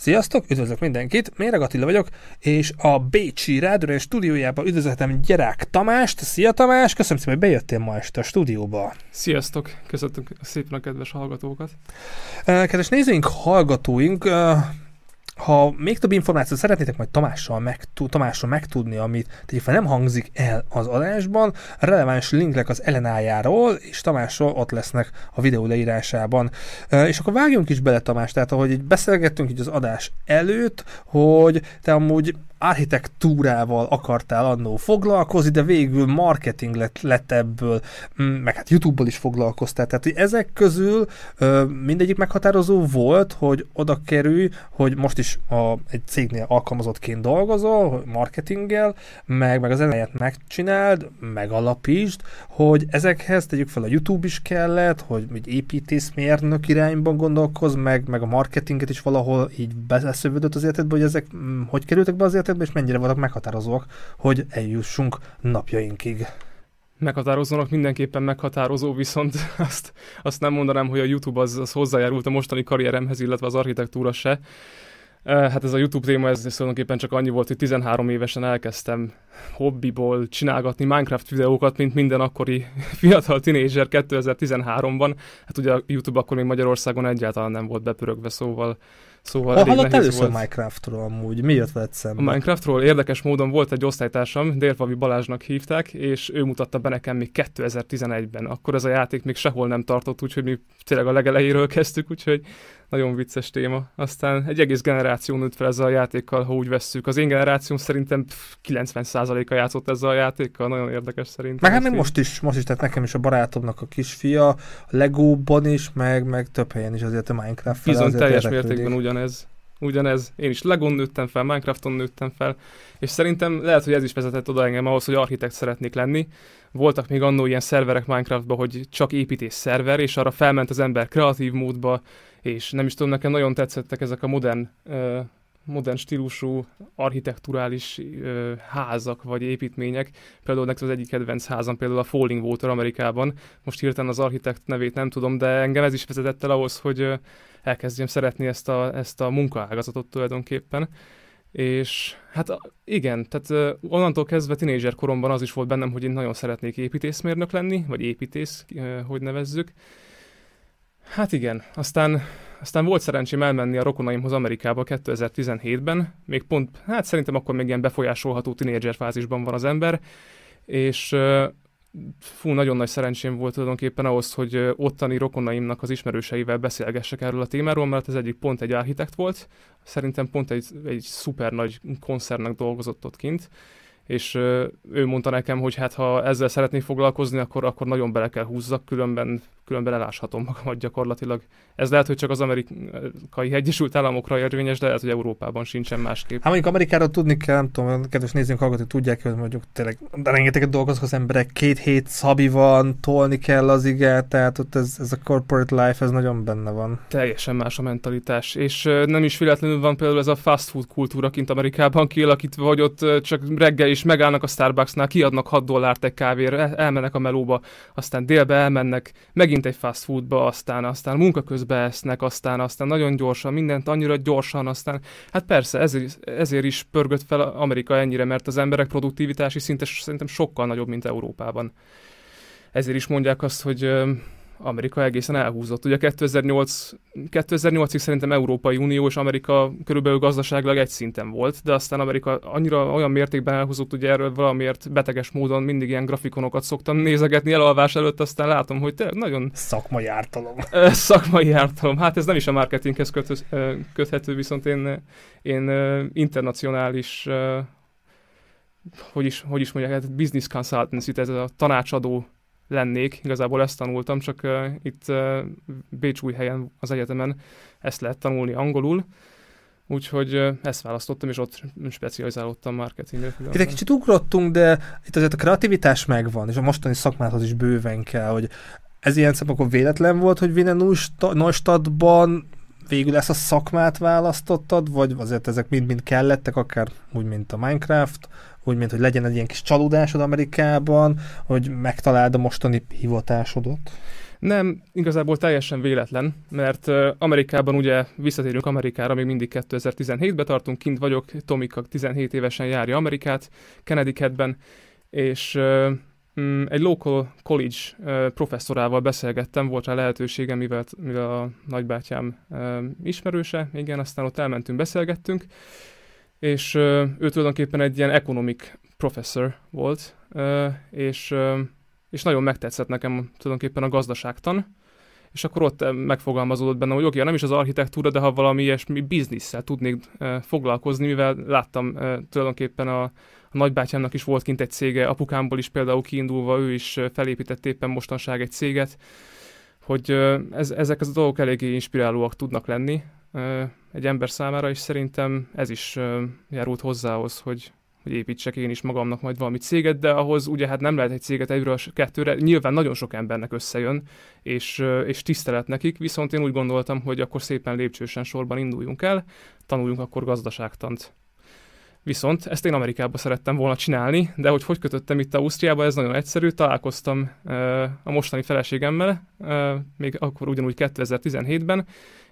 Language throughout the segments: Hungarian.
Sziasztok, üdvözlök mindenkit, Méreg Attila vagyok, és a Bécsi Rádió stúdiójában üdvözletem Gyerák Tamást. Szia Tamás, köszönöm szépen, hogy bejöttél ma este a stúdióba. Sziasztok, köszöntünk szépen a kedves hallgatókat. Kedves nézőink, hallgatóink, ha még több információt szeretnétek majd Tamással, megtu- Tamással megtudni, amit tegyük nem hangzik el az adásban, releváns linkek az Elenájáról, és Tamásról ott lesznek a videó leírásában. És akkor vágjunk is bele Tamás, tehát ahogy így beszélgettünk így az adás előtt, hogy te amúgy architektúrával akartál annó foglalkozni, de végül marketing lett, lett ebből, mm, meg hát YouTube-ból is foglalkoztál. Tehát hogy ezek közül ö, mindegyik meghatározó volt, hogy oda kerülj, hogy most is a, egy cégnél alkalmazottként dolgozol, marketinggel, meg, meg az elejét megcsináld, megalapítsd, hogy ezekhez tegyük fel a YouTube is kellett, hogy egy építészmérnök irányban gondolkoz, meg, meg a marketinget is valahol így beszövődött az életedbe, hogy ezek mm, hogy kerültek be az életedbe, életedben, és mennyire voltak meghatározóak, hogy eljussunk napjainkig. Meghatározónak mindenképpen meghatározó, viszont azt, azt nem mondanám, hogy a YouTube az, az hozzájárult a mostani karrieremhez, illetve az architektúra se. Hát ez a YouTube téma, ez tulajdonképpen csak annyi volt, hogy 13 évesen elkezdtem hobbiból csinálgatni Minecraft videókat, mint minden akkori fiatal tinédzser 2013-ban. Hát ugye a YouTube akkor még Magyarországon egyáltalán nem volt bepörögve, szóval Szóval ha hallott először volt. Minecraftról amúgy? Mi jött veled szembe? A Minecraftról érdekes módon volt egy osztálytársam, Délfavi Balázsnak hívták, és ő mutatta be nekem még 2011-ben. Akkor ez a játék még sehol nem tartott, úgyhogy mi tényleg a legelejéről kezdtük, úgyhogy nagyon vicces téma. Aztán egy egész generáció nőtt fel ezzel a játékkal, ha úgy vesszük. Az én generációm szerintem 90%-a játszott ezzel a játékkal, nagyon érdekes szerintem. Meg hát még most is, most is, tehát nekem is a barátomnak a kisfia, a Legóban is, meg, meg több helyen is azért a Minecraft. Bizony teljes mértékben ugyanez. Ugyanez. Én is Legon nőttem fel, Minecrafton nőttem fel, és szerintem lehet, hogy ez is vezetett oda engem ahhoz, hogy architekt szeretnék lenni. Voltak még annó ilyen szerverek Minecraftban, hogy csak építés szerver, és arra felment az ember kreatív módba, és nem is tudom, nekem nagyon tetszettek ezek a modern, modern stílusú architekturális házak vagy építmények. Például nekem az egyik kedvenc házam például a Falling Water Amerikában. Most hirtelen az architekt nevét nem tudom, de engem ez is vezetett el ahhoz, hogy elkezdjem szeretni ezt a, ezt a munkaágazatot tulajdonképpen. És hát igen, tehát onnantól kezdve tinédzser koromban az is volt bennem, hogy én nagyon szeretnék építészmérnök lenni, vagy építész, hogy nevezzük. Hát igen, aztán, aztán volt szerencsém elmenni a rokonaimhoz Amerikába 2017-ben, még pont, hát szerintem akkor még ilyen befolyásolható tinédzser fázisban van az ember, és fú, nagyon nagy szerencsém volt tulajdonképpen ahhoz, hogy ottani rokonaimnak az ismerőseivel beszélgessek erről a témáról, mert az egyik pont egy architekt volt, szerintem pont egy, egy szuper nagy koncernnek dolgozott ott kint, és ő mondta nekem, hogy hát ha ezzel szeretnék foglalkozni, akkor, akkor nagyon bele kell húzzak, különben különben eláshatom magamat gyakorlatilag. Ez lehet, hogy csak az amerikai Egyesült Államokra érvényes, de lehet, hogy Európában sincsen másképp. Hát mondjuk Amerikára tudni kell, nem tudom, kedves nézőink hallgatók tudják, hogy mondjuk tényleg de rengeteget dolgoznak az emberek, két hét szabi van, tolni kell az igát, tehát ott ez, ez a corporate life, ez nagyon benne van. Teljesen más a mentalitás, és nem is véletlenül van például ez a fast food kultúra kint Amerikában kialakítva, hogy ott csak reggel is megállnak a Starbucksnál, kiadnak 6 dollárt egy kávéra, elmennek a melóba, aztán délbe elmennek, megint egy fast foodba, aztán, aztán munka közben esznek, aztán, aztán nagyon gyorsan, mindent annyira gyorsan, aztán, hát persze, ezért, ezért is pörgött fel Amerika ennyire, mert az emberek produktivitási szinte szerintem sokkal nagyobb, mint Európában. Ezért is mondják azt, hogy Amerika egészen elhúzott. Ugye 2008, 2008-ig szerintem Európai Unió és Amerika körülbelül gazdaságilag egy szinten volt, de aztán Amerika annyira olyan mértékben elhúzott, ugye erről valamiért beteges módon mindig ilyen grafikonokat szoktam nézegetni elalvás előtt, aztán látom, hogy tényleg nagyon... Szakmai ártalom. Szakmai ártalom. Hát ez nem is a marketinghez köthető, viszont én, én internacionális hogy is, hogy is mondják, hát business consultancy, ez a tanácsadó lennék, igazából ezt tanultam, csak uh, itt uh, helyen az egyetemen ezt lehet tanulni angolul, Úgyhogy uh, ezt választottam, és ott specializálódtam marketingre. Itt egy kicsit ugrottunk, de itt azért a kreativitás megvan, és a mostani szakmához is bőven kell, hogy ez ilyen szempontból véletlen volt, hogy Wiener Neustadtban végül ezt a szakmát választottad, vagy azért ezek mind-mind kellettek, akár úgy, mint a Minecraft, úgy, mint hogy legyen egy ilyen kis csalódásod Amerikában, hogy megtaláld a mostani hivatásodat? Nem, igazából teljesen véletlen, mert Amerikában ugye visszatérünk Amerikára, még mindig 2017-ben tartunk, kint vagyok, Tomika 17 évesen járja Amerikát, Connecticutben, és egy local college professzorával beszélgettem, volt rá lehetőségem, mivel, mivel a nagybátyám ismerőse, igen, aztán ott elmentünk, beszélgettünk, és ő tulajdonképpen egy ilyen economic professor volt, és és nagyon megtetszett nekem tulajdonképpen a gazdaságtan, és akkor ott megfogalmazódott bennem, hogy oké, okay, nem is az architektúra, de ha valami ilyesmi bizniszsel tudnék foglalkozni, mivel láttam tulajdonképpen a, a nagybátyámnak is volt kint egy cége, apukámból is például kiindulva, ő is felépített éppen mostanság egy céget, hogy ez, ezek az dolgok eléggé inspirálóak tudnak lenni egy ember számára, és szerintem ez is járult hozzához, hogy, hogy építsek én is magamnak majd valami céget, de ahhoz ugye hát nem lehet egy céget egyről kettőre, nyilván nagyon sok embernek összejön, és, és tisztelet nekik, viszont én úgy gondoltam, hogy akkor szépen lépcsősen sorban induljunk el, tanuljunk akkor gazdaságtant. Viszont ezt én Amerikába szerettem volna csinálni, de hogy hogy kötöttem itt Ausztriába, ez nagyon egyszerű. Találkoztam uh, a mostani feleségemmel, uh, még akkor ugyanúgy 2017-ben,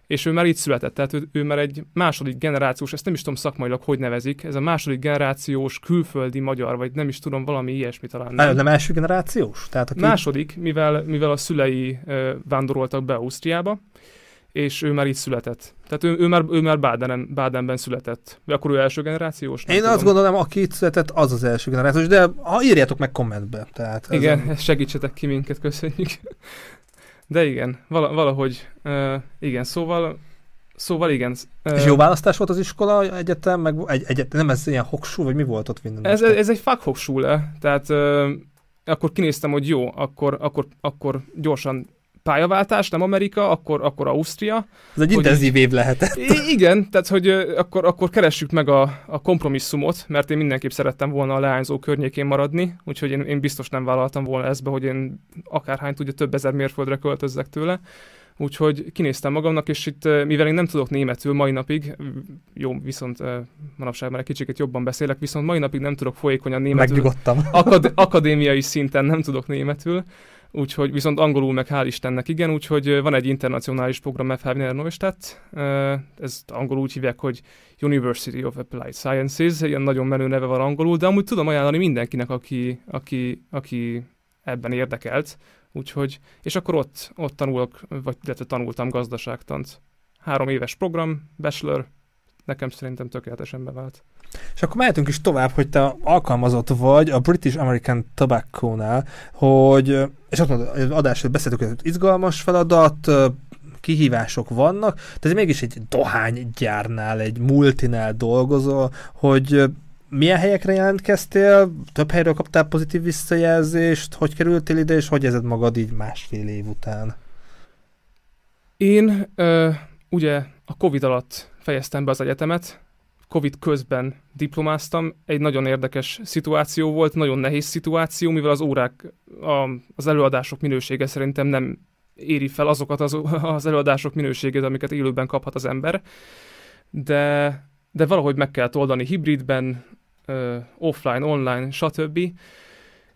és ő már itt született, tehát ő, ő már egy második generációs, ezt nem is tudom szakmailag, hogy nevezik, ez a második generációs külföldi magyar, vagy nem is tudom, valami ilyesmi talán. Nem, nem első generációs? Tehát aki... Második, mivel, mivel a szülei uh, vándoroltak be Ausztriába, és ő már itt született. Tehát ő, ő már, ő már Bádenen, Bádenben született. Vagy akkor ő első generációs? Én tudom. azt gondolom, aki itt született, az az első generációs, de ha írjátok meg kommentbe. Tehát Igen, ezen... segítsetek ki minket, köszönjük. De igen, valahogy, uh, igen, szóval Szóval igen. És jó választás volt az iskola, egyetem, meg egy, egyet, nem ez ilyen hoksú, vagy mi volt ott minden? Ez, ez egy fuck hoksule, tehát uh, akkor kinéztem, hogy jó, akkor, akkor, akkor gyorsan pályaváltás, nem Amerika, akkor, akkor Ausztria. Ez egy intenzív év lehetett. Igen, tehát hogy akkor, akkor keressük meg a, a kompromisszumot, mert én mindenképp szerettem volna a leányzó környékén maradni, úgyhogy én, én biztos nem vállaltam volna ezt be, hogy én akárhány tudja több ezer mérföldre költözzek tőle. Úgyhogy kinéztem magamnak, és itt, mivel én nem tudok németül mai napig, jó, viszont manapság már egy kicsit jobban beszélek, viszont mai napig nem tudok folyékonyan németül. Megnyugodtam. Akad- akadémiai szinten nem tudok németül, úgyhogy viszont angolul meg hál' Istennek igen, úgyhogy van egy internacionális program FH Wiener Neustadt, ezt angolul úgy hívják, hogy University of Applied Sciences, ilyen nagyon menő neve van angolul, de amúgy tudom ajánlani mindenkinek, aki, aki, aki ebben érdekelt, úgyhogy, és akkor ott, ott tanulok, vagy illetve tanultam gazdaságtant. Három éves program, bachelor, nekem szerintem tökéletesen bevált. És akkor mehetünk is tovább, hogy te alkalmazott vagy a British American Tobacco-nál, hogy, és azt mondod, az adásról beszéltük, hogy izgalmas feladat, kihívások vannak, ez mégis egy dohánygyárnál, egy multinál dolgozol, hogy milyen helyekre jelentkeztél, több helyről kaptál pozitív visszajelzést, hogy kerültél ide, és hogy érzed magad így másfél év után? Én ö, ugye a Covid alatt fejeztem be az egyetemet, Covid közben diplomáztam, egy nagyon érdekes szituáció volt, nagyon nehéz szituáció, mivel az órák, a, az előadások minősége szerintem nem éri fel azokat az, az előadások minőségét, amiket élőben kaphat az ember, de, de valahogy meg kell oldani hibridben, offline, online, stb.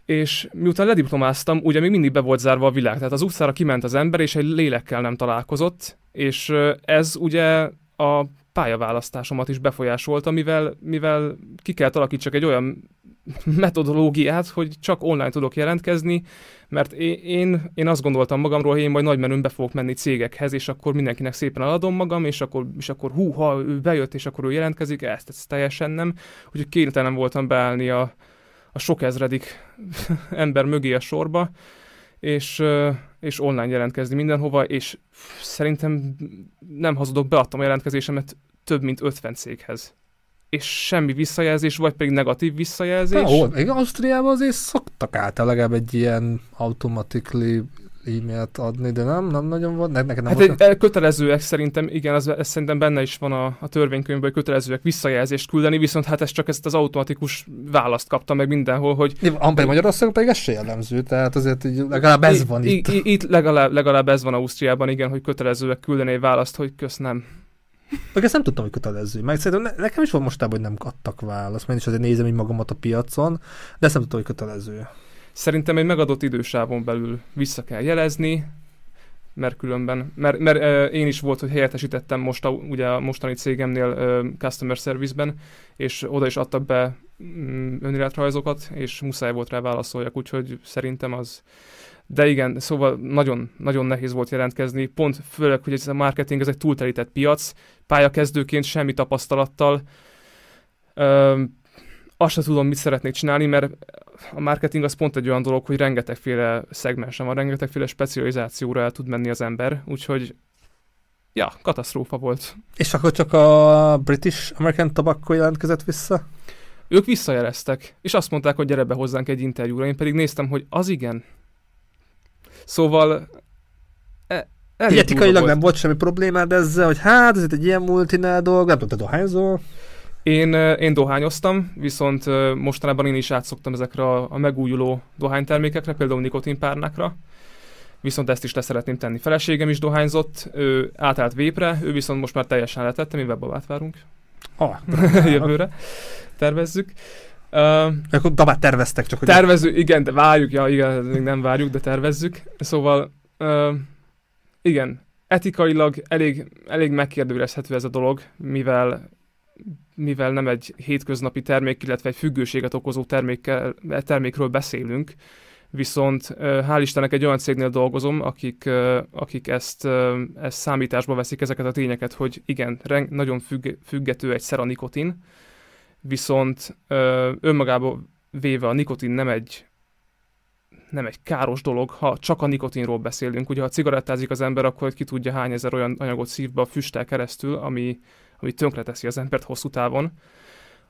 És miután lediplomáztam, ugye még mindig be volt zárva a világ, tehát az utcára kiment az ember, és egy lélekkel nem találkozott, és ez ugye a pályaválasztásomat is befolyásolta, mivel, mivel ki kell alakítsak egy olyan metodológiát, hogy csak online tudok jelentkezni, mert én, én azt gondoltam magamról, hogy én majd nagy menőn be fogok menni cégekhez, és akkor mindenkinek szépen eladom magam, és akkor, és akkor hú, ha ő bejött, és akkor ő jelentkezik, ezt, ezt teljesen nem. Úgyhogy kénytelen voltam beállni a, a sok ezredik ember mögé a sorba, és, és online jelentkezni mindenhova, és szerintem nem hazudok, beadtam a jelentkezésemet több mint 50 céghez és semmi visszajelzés, vagy pedig negatív visszajelzés. Ó, Ausztriában azért szoktak általában egy ilyen automatically e-mailt adni, de nem, nem nagyon van. Ne, neked nem hát egy, kötelezőek szerintem, igen, ez, ez szerintem benne is van a, a törvénykönyvben, hogy kötelezőek visszajelzést küldeni, viszont hát ez csak ezt az automatikus választ kapta meg mindenhol, hogy... Amper Magyarországon pedig ez se jellemző, tehát azért így legalább ez van itt. Itt, itt legalább, legalább ez van Ausztriában, igen, hogy kötelezőek küldeni egy választ, hogy kösz nem. Meg ezt nem tudtam, hogy kötelező. Meg szerintem ne, nekem is van mostában, hogy nem adtak választ, mert is azért nézem így magamat a piacon, de ezt nem tudtam, hogy kötelező. Szerintem egy megadott idősávon belül vissza kell jelezni, mert különben, mert, mert uh, én is volt, hogy helyettesítettem most a, ugye a mostani cégemnél uh, customer service-ben, és oda is adtak be um, önéletrajzokat, és muszáj volt rá válaszoljak, úgyhogy szerintem az de igen, szóval nagyon, nagyon nehéz volt jelentkezni, pont főleg, hogy ez a marketing, ez egy túlterített piac, pályakezdőként semmi tapasztalattal, ö, azt sem tudom, mit szeretnék csinálni, mert a marketing az pont egy olyan dolog, hogy rengetegféle szegmensen van, rengetegféle specializációra el tud menni az ember, úgyhogy ja, katasztrófa volt. És akkor csak a British American Tobacco jelentkezett vissza? Ők visszajeleztek, és azt mondták, hogy gyere be hozzánk egy interjúra, én pedig néztem, hogy az igen. Szóval e, etikailag nem volt semmi problémád ezzel, hogy hát ez egy ilyen multinál dolg, nem tudod, dohányzol. Én, én dohányoztam, viszont mostanában én is átszoktam ezekre a, a megújuló dohánytermékekre, például nikotinpárnákra, viszont ezt is leszeretném tenni. Feleségem is dohányzott, ő átállt vépre, ő viszont most már teljesen letette, mi webbabát várunk. Ah, jövőre tervezzük. Uh, Akkor babát terveztek csak, hogy... Tervezzük, igen, de várjuk, ja, igen, még nem várjuk, de tervezzük. Szóval, uh, igen, etikailag elég, elég megkérdőjelezhető ez a dolog, mivel mivel nem egy hétköznapi termék, illetve egy függőséget okozó termékkel, termékről beszélünk, viszont hál' Istennek egy olyan cégnél dolgozom, akik, akik ezt, ezt számításba veszik ezeket a tényeket, hogy igen, nagyon függ, függető egy szer a nikotin, viszont önmagába véve a nikotin nem egy nem egy káros dolog, ha csak a nikotinról beszélünk. Ugye, ha cigarettázik az ember, akkor ki tudja hány ezer olyan anyagot szív be a füsttel keresztül, ami, ami tönkreteszi az embert hosszú távon.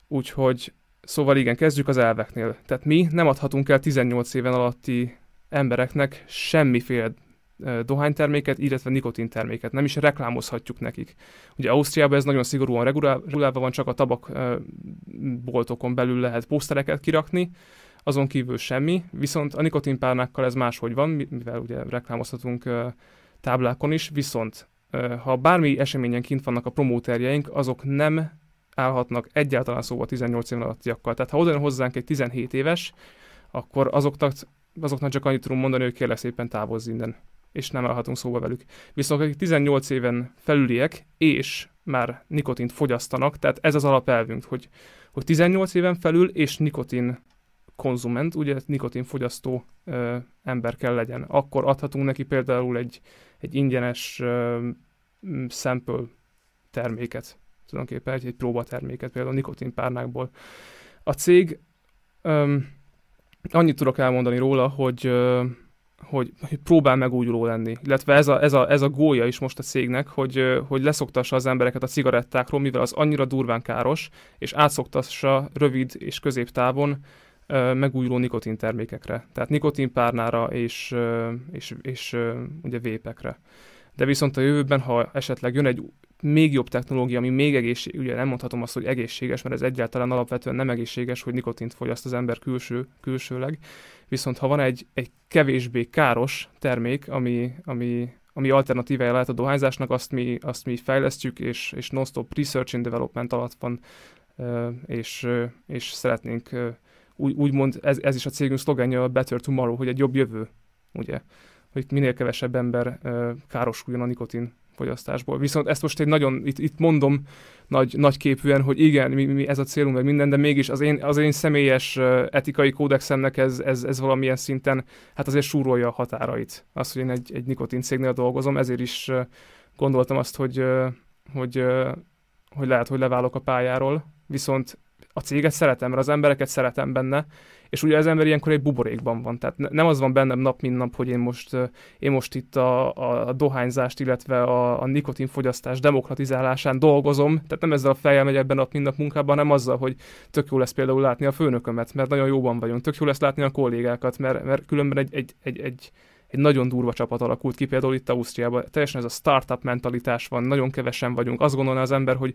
Úgyhogy, szóval igen, kezdjük az elveknél. Tehát mi nem adhatunk el 18 éven alatti embereknek semmiféle dohányterméket, illetve nikotinterméket. Nem is reklámozhatjuk nekik. Ugye Ausztriában ez nagyon szigorúan regulálva van, csak a tabakboltokon belül lehet posztereket kirakni, azon kívül semmi, viszont a nikotinpárnákkal ez máshogy van, mivel ugye reklámozhatunk táblákon is, viszont ha bármi eseményen kint vannak a promóterjeink, azok nem állhatnak egyáltalán szóba 18 év alattiakkal. Tehát ha oda hozzánk egy 17 éves, akkor azoknak, azoknak csak annyit tudunk mondani, hogy kérlek szépen távozz innen, és nem állhatunk szóba velük. Viszont akik 18 éven felüliek, és már nikotint fogyasztanak, tehát ez az alapelvünk, hogy, hogy 18 éven felül és nikotin konzument, ugye nikotin fogyasztó ö, ember kell legyen. Akkor adhatunk neki például egy, egy ingyenes sample terméket, tulajdonképpen egy, egy próbaterméket, például nikotinpárnákból. A cég, ö, annyit tudok elmondani róla, hogy ö, hogy, hogy próbál megújuló lenni. Illetve ez a, ez, a, ez a gólya is most a cégnek, hogy, hogy leszoktassa az embereket a cigarettákról, mivel az annyira durván káros, és átszoktassa rövid és középtávon megújuló nikotin termékekre. Tehát nikotinpárnára és, és, és ugye vépekre. De viszont a jövőben, ha esetleg jön egy még jobb technológia, ami még egészséges, ugye nem mondhatom azt, hogy egészséges, mert ez egyáltalán alapvetően nem egészséges, hogy nikotint fogyaszt az ember külső, külsőleg, viszont ha van egy, egy kevésbé káros termék, ami, ami, ami alternatívája lehet a dohányzásnak, azt mi, azt mi fejlesztjük, és, és non-stop research and development alatt van, és, és szeretnénk úgy, úgymond ez, ez is a cégünk szlogenja a Better Tomorrow, hogy egy jobb jövő, ugye, hogy minél kevesebb ember károsuljon a nikotin fogyasztásból. Viszont ezt most egy nagyon, itt, itt mondom nagy, nagy képűen, hogy igen, mi, mi ez a célunk, meg minden, de mégis az én, az én személyes etikai kódexemnek ez, ez, ez valamilyen szinten, hát azért súrolja a határait. Az, hogy én egy, egy nikotin cégnél dolgozom, ezért is gondoltam azt, hogy, hogy, uh, hogy lehet, hogy leválok a pályáról, viszont a céget szeretem, mert az embereket szeretem benne, és ugye az ember ilyenkor egy buborékban van. Tehát nem az van bennem nap, mint nap, hogy én most, én most itt a, a, dohányzást, illetve a, a nikotinfogyasztás demokratizálásán dolgozom, tehát nem ezzel a fejjel megy ebben nap, mint nap munkában, hanem azzal, hogy tök jó lesz például látni a főnökömet, mert nagyon jóban vagyunk, tök jó lesz látni a kollégákat, mert, mert különben egy, egy, egy, egy egy nagyon durva csapat alakult ki, például itt Ausztriában. Teljesen ez a startup mentalitás van, nagyon kevesen vagyunk. Azt gondolná az ember, hogy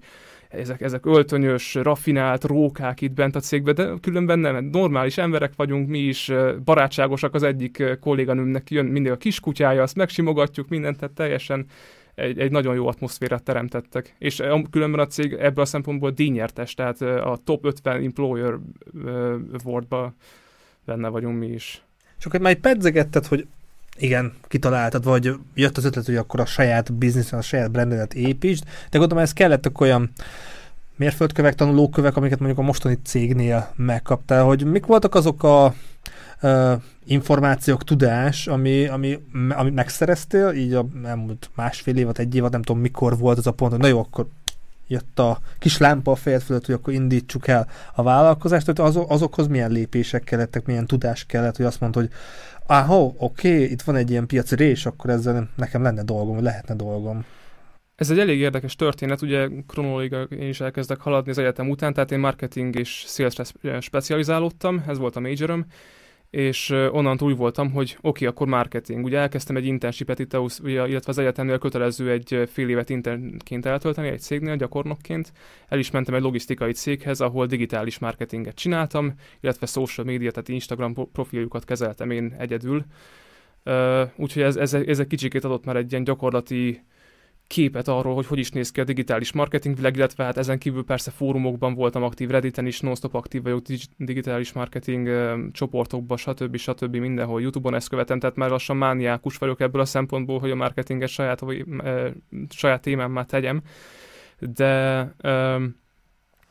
ezek, ezek öltönyös, rafinált rókák itt bent a cégben, de különben nem, normális emberek vagyunk, mi is barátságosak, az egyik kolléganőmnek jön mindig a kiskutyája, azt megsimogatjuk, mindent, tehát teljesen egy, egy nagyon jó atmoszférát teremtettek. És különben a cég ebből a szempontból díjnyertes, tehát a top 50 employer awardba benne vagyunk mi is. Csak hogy már pedzegetted, hogy igen, kitaláltad, vagy jött az ötlet, hogy akkor a saját bizniszen, a saját brandedet építsd, de gondolom ez kellettek olyan mérföldkövek, tanulókövek, amiket mondjuk a mostani cégnél megkaptál, hogy mik voltak azok a uh, információk, tudás, ami, ami, ami megszereztél, így a elmúlt másfél évet, egy évet, nem tudom mikor volt az a pont, hogy na jó, akkor jött a kis lámpa a fejed fölött, hogy akkor indítsuk el a vállalkozást, tehát az, azokhoz milyen lépések kellettek, milyen tudás kellett, hogy azt mondta, hogy ahó, oké, itt van egy ilyen piaci rés, akkor ezzel nekem lenne dolgom, vagy lehetne dolgom. Ez egy elég érdekes történet, ugye kronológiai én is elkezdek haladni az egyetem után, tehát én marketing és salesre specializálódtam, ez volt a majorom, és onnantól úgy voltam, hogy oké, okay, akkor marketing. Ugye elkezdtem egy internshipet itt, illetve az egyetemnél kötelező egy fél évet internként eltölteni, egy cégnél gyakornokként. El is mentem egy logisztikai céghez, ahol digitális marketinget csináltam, illetve social media, tehát Instagram profiljukat kezeltem én egyedül. Úgyhogy ez, ez, ez egy kicsikét adott már egy ilyen gyakorlati képet arról, hogy hogy is néz ki a digitális marketingvilág, illetve hát ezen kívül persze fórumokban voltam aktív, Redditen is non-stop aktív vagyok, digitális marketing csoportokban, stb. stb. mindenhol, Youtube-on ezt követem, tehát már lassan mániákus vagyok ebből a szempontból, hogy a marketinget saját, uh, saját témámmá tegyem. De uh,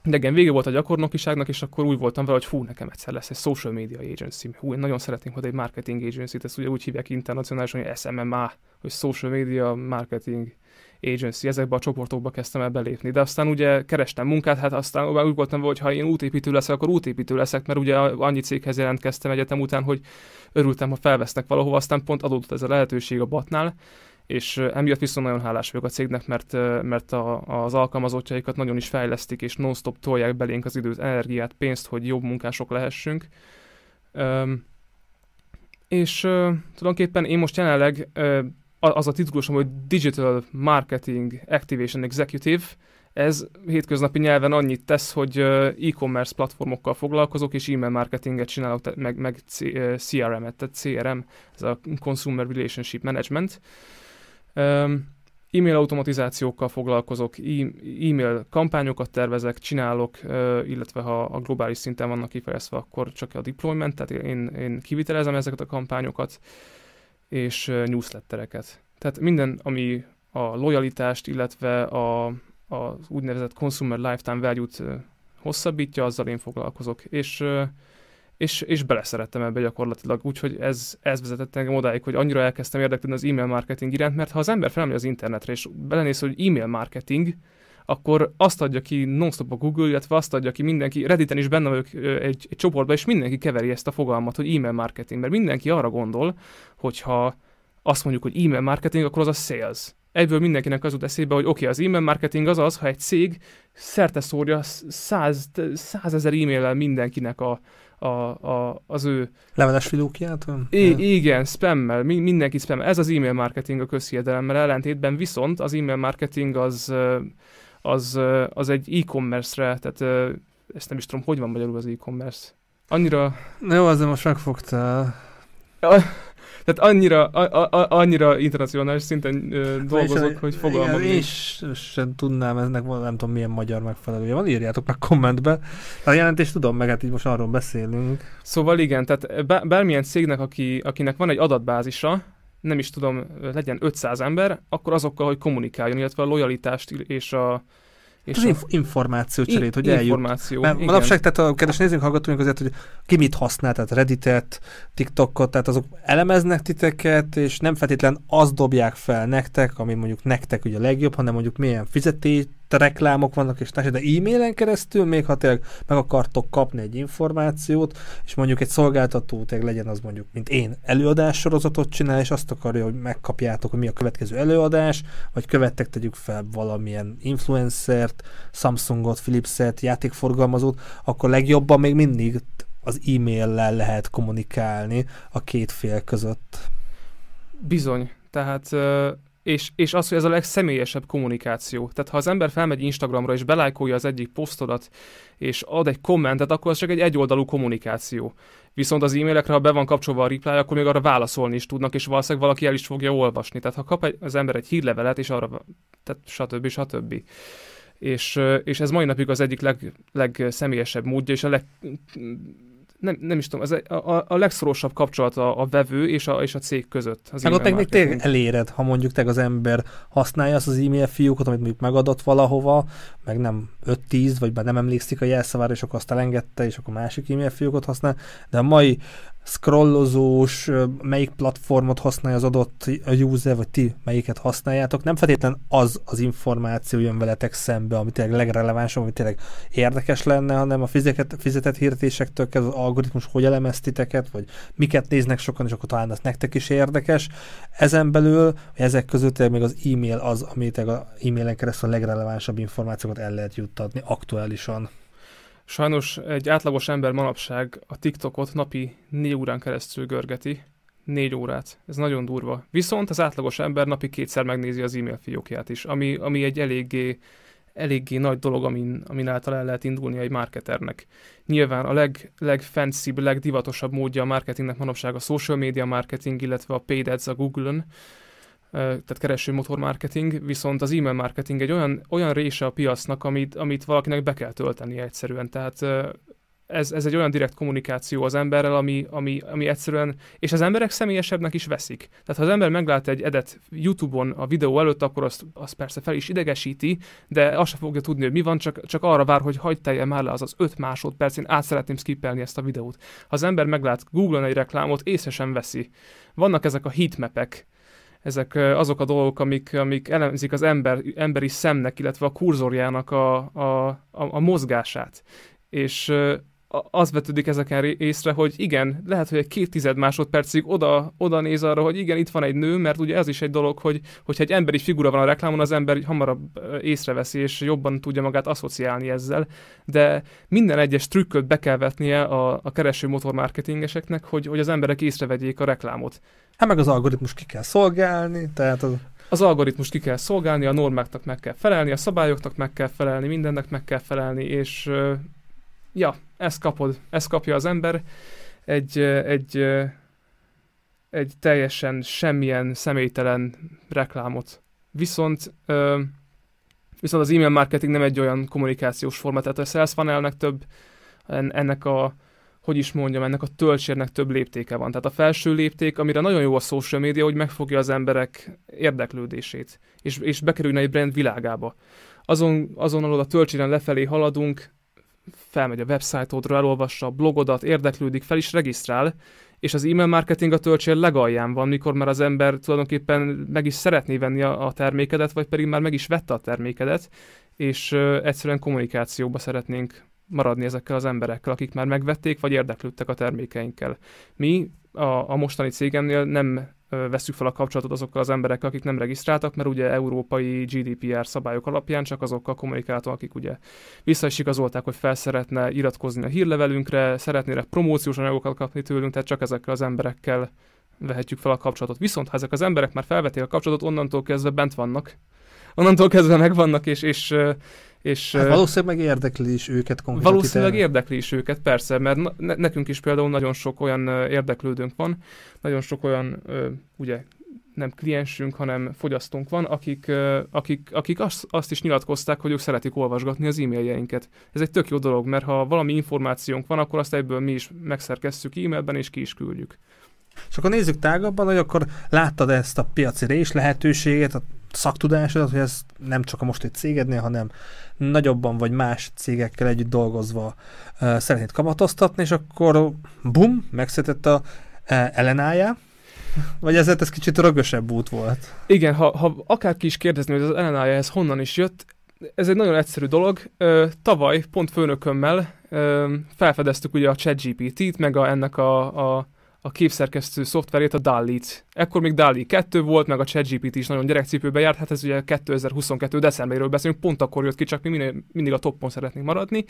de igen, vége volt a gyakornokiságnak, és akkor úgy voltam vele, hogy fú, nekem egyszer lesz egy social media agency. Hú, én nagyon szeretném, hogy egy marketing agency-t, ezt ugye úgy hívják internacionálisan, hogy SMMA, hogy social media marketing agency, ezekbe a csoportokba kezdtem el belépni. De aztán ugye kerestem munkát, hát aztán úgy voltam, hogy ha én útépítő leszek, akkor útépítő leszek, mert ugye annyi céghez jelentkeztem egyetem után, hogy örültem, ha felvesznek valahova, aztán pont adódott ez a lehetőség a batnál, és emiatt viszont nagyon hálás vagyok a cégnek, mert, mert a, az alkalmazottjaikat nagyon is fejlesztik, és non-stop tolják belénk az időt, energiát, pénzt, hogy jobb munkások lehessünk. Um, és uh, tulajdonképpen én most jelenleg uh, az a titulusom, hogy Digital Marketing Activation Executive, ez hétköznapi nyelven annyit tesz, hogy e-commerce platformokkal foglalkozok, és e-mail marketinget csinálok, meg, meg CRM-et, tehát CRM, ez a Consumer Relationship Management. E-mail automatizációkkal foglalkozok, e-mail kampányokat tervezek, csinálok, illetve ha a globális szinten vannak kifejezve, akkor csak a deployment, tehát én, én kivitelezem ezeket a kampányokat, és newslettereket. Tehát minden, ami a lojalitást, illetve a, a úgynevezett consumer lifetime value-t hosszabbítja, azzal én foglalkozok. És, és, és beleszerettem ebbe gyakorlatilag, úgyhogy ez, ez vezetett engem odáig, hogy annyira elkezdtem érdeklődni az e-mail marketing iránt, mert ha az ember felmegy az internetre, és belenéz, hogy e-mail marketing, akkor azt adja ki non-stop a Google, illetve azt adja ki mindenki, Redditen is benne vagyok egy, egy csoportban, és mindenki keveri ezt a fogalmat, hogy e-mail marketing, mert mindenki arra gondol, hogyha azt mondjuk, hogy e-mail marketing, akkor az a sales. Egyből mindenkinek az jut eszébe, hogy oké, okay, az e-mail marketing az az, ha egy cég szerte szórja száz, százezer e-maillel mindenkinek a, a, a, az ő... Leveles fiókját? I- igen, spammel, mi, mindenki spammel. Ez az e-mail marketing a közhiedelemmel ellentétben, viszont az e-mail marketing az az, az egy e-commerce-re, tehát ezt nem is tudom, hogy van magyarul az e-commerce. Annyira... Na jó, azért most megfogtál. Tehát annyira, a, a, annyira internacionális szinten ö, dolgozok, és, hogy fogalmam igen, És sem tudnám, ennek nem tudom milyen magyar megfelelője van, írjátok meg kommentbe. A jelentést tudom, meg hát így most arról beszélünk. Szóval igen, tehát bármilyen cégnek, aki, akinek van egy adatbázisa, nem is tudom, legyen 500 ember, akkor azokkal, hogy kommunikáljon, illetve a lojalitást és a, és az inf- információ cserét, hogy eljut. Információ, Mert manapság, tehát a kedves nézőink, hallgatóink azért, hogy ki mit használ, tehát Redditet, TikTokot, tehát azok elemeznek titeket, és nem feltétlen azt dobják fel nektek, ami mondjuk nektek ugye a legjobb, hanem mondjuk milyen fizetés, reklámok vannak, és de e-mailen keresztül, még ha tényleg meg akartok kapni egy információt, és mondjuk egy szolgáltató tényleg legyen az mondjuk, mint én, előadás sorozatot csinál, és azt akarja, hogy megkapjátok, hogy mi a következő előadás, vagy követtek tegyük fel valamilyen influencert, Samsungot, Philipset, játékforgalmazót, akkor legjobban még mindig az e-maillel lehet kommunikálni a két fél között. Bizony. Tehát és, és az, hogy ez a legszemélyesebb kommunikáció. Tehát ha az ember felmegy Instagramra és belájkolja az egyik posztodat, és ad egy kommentet, akkor az csak egy egyoldalú kommunikáció. Viszont az e-mailekre, ha be van kapcsolva a reply, akkor még arra válaszolni is tudnak, és valószínűleg valaki el is fogja olvasni. Tehát ha kap egy, az ember egy hírlevelet, és arra, tehát stb. stb. És, és ez mai napig az egyik leg, legszemélyesebb módja, és a leg nem, nem is tudom, ez a, a, a legszorosabb kapcsolat a, a vevő és a, és a cég között. Az meg ott meg még tényleg eléred, ha mondjuk te az ember használja azt az e-mail fiúkot, amit mondjuk megadott valahova, meg nem 5-10, vagy már nem emlékszik a jelszavára, és akkor azt elengedte, és akkor másik e-mail fiúkot használ, de a mai scrollozós, melyik platformot használja az adott user, vagy ti melyiket használjátok. Nem feltétlen az az információ jön veletek szembe, ami tényleg legrelevánsabb, ami tényleg érdekes lenne, hanem a fizetett, fizetett hirdetésektől az algoritmus hogy elemez titeket, vagy miket néznek sokan, és akkor talán az nektek is érdekes. Ezen belül, ezek között még az e-mail az, amit az e-mailen keresztül a legrelevánsabb információkat el lehet juttatni aktuálisan. Sajnos egy átlagos ember manapság a TikTokot napi négy órán keresztül görgeti. Négy órát. Ez nagyon durva. Viszont az átlagos ember napi kétszer megnézi az e-mail fiókját is, ami, ami egy eléggé, eléggé nagy dolog, amin, amin által el lehet indulni egy marketernek. Nyilván a leg, legfancibb, legdivatosabb módja a marketingnek manapság a social media marketing, illetve a paid ads a Google-on, tehát keresőmotor marketing, viszont az e-mail marketing egy olyan, olyan része a piacnak, amit, amit valakinek be kell tölteni egyszerűen. Tehát ez, ez egy olyan direkt kommunikáció az emberrel, ami, ami, ami egyszerűen, és az emberek személyesebbnek is veszik. Tehát ha az ember meglát egy edet YouTube-on a videó előtt, akkor azt, azt persze fel is idegesíti, de azt sem fogja tudni, hogy mi van, csak, csak arra vár, hogy hagyd telje már le az az 5 másodperc, én át szeretném skippelni ezt a videót. Ha az ember meglát Google-on egy reklámot, észre sem veszi. Vannak ezek a heatmapek, ezek azok a dolgok, amik, amik elemzik az ember, emberi szemnek, illetve a kurzorjának a, a, a, a mozgását. És az vetődik ezeken észre, hogy igen, lehet, hogy egy két tized másodpercig oda, oda néz arra, hogy igen, itt van egy nő, mert ugye ez is egy dolog, hogy hogyha egy emberi figura van a reklámon, az ember hamarabb észreveszi, és jobban tudja magát asszociálni ezzel, de minden egyes trükköt be kell vetnie a, a kereső motor marketingeseknek, hogy, hogy az emberek észrevegyék a reklámot. Hát meg az algoritmus ki kell szolgálni, tehát az... Az algoritmus ki kell szolgálni, a normáknak meg kell felelni, a szabályoknak meg kell felelni, mindennek meg kell felelni, és ja, ezt kapod, ezt kapja az ember, egy, egy, egy teljesen semmilyen személytelen reklámot. Viszont viszont az e-mail marketing nem egy olyan kommunikációs forma, tehát a sales funnelnek több ennek a hogy is mondjam, ennek a töltsérnek több léptéke van. Tehát a felső lépték, amire nagyon jó a social media, hogy megfogja az emberek érdeklődését, és, és bekerülne egy brand világába. Azon, azon a töltséren lefelé haladunk, felmegy a websájtodra, elolvassa a blogodat, érdeklődik, fel is regisztrál, és az e-mail marketing a töltsér legalján van, mikor már az ember tulajdonképpen meg is szeretné venni a, termékedet, vagy pedig már meg is vette a termékedet, és egyszerűen kommunikációba szeretnénk maradni ezekkel az emberekkel, akik már megvették, vagy érdeklődtek a termékeinkkel. Mi a, a mostani cégemnél nem veszük fel a kapcsolatot azokkal az emberekkel, akik nem regisztráltak, mert ugye európai GDPR szabályok alapján csak azokkal kommunikáltak, akik ugye vissza is igazolták, hogy fel szeretne iratkozni a hírlevelünkre, szeretnének promóciós anyagokat kapni tőlünk, tehát csak ezekkel az emberekkel vehetjük fel a kapcsolatot. Viszont ha ezek az emberek már felvették a kapcsolatot, onnantól kezdve bent vannak, onnantól kezdve megvannak, és, és és, hát valószínűleg meg érdekli is őket konkrétan. Valószínűleg érdekli is őket, persze, mert ne, nekünk is például nagyon sok olyan érdeklődőnk van, nagyon sok olyan, ugye, nem kliensünk, hanem fogyasztónk van, akik, akik, akik azt, azt is nyilatkozták, hogy ők szeretik olvasgatni az e-mailjeinket. Ez egy tök jó dolog, mert ha valami információnk van, akkor azt egyből mi is megszerkesztjük e-mailben, és ki is küldjük. És akkor nézzük tágabban, hogy akkor láttad ezt a piaci rés lehetőséget, a szaktudásodat, hogy ez nem csak a most egy cégednél, hanem nagyobban vagy más cégekkel együtt dolgozva uh, szeretnéd kamatoztatni, és akkor bum, megszületett a uh, ellenája, vagy ezért ez kicsit rögösebb út volt? Igen, ha, ha akárki is kérdezni, hogy az ellenája ez honnan is jött, ez egy nagyon egyszerű dolog. Ö, tavaly pont főnökömmel ö, felfedeztük ugye a ChatGPT-t, meg a, ennek a, a a képszerkesztő szoftverét, a DALL-t. Ekkor még DALL 2 volt, meg a ChatGPT is nagyon gyerekcipőbe járt, hát ez ugye 2022 decemberéről beszélünk, pont akkor jött ki, csak mi mindig, a toppon szeretnénk maradni.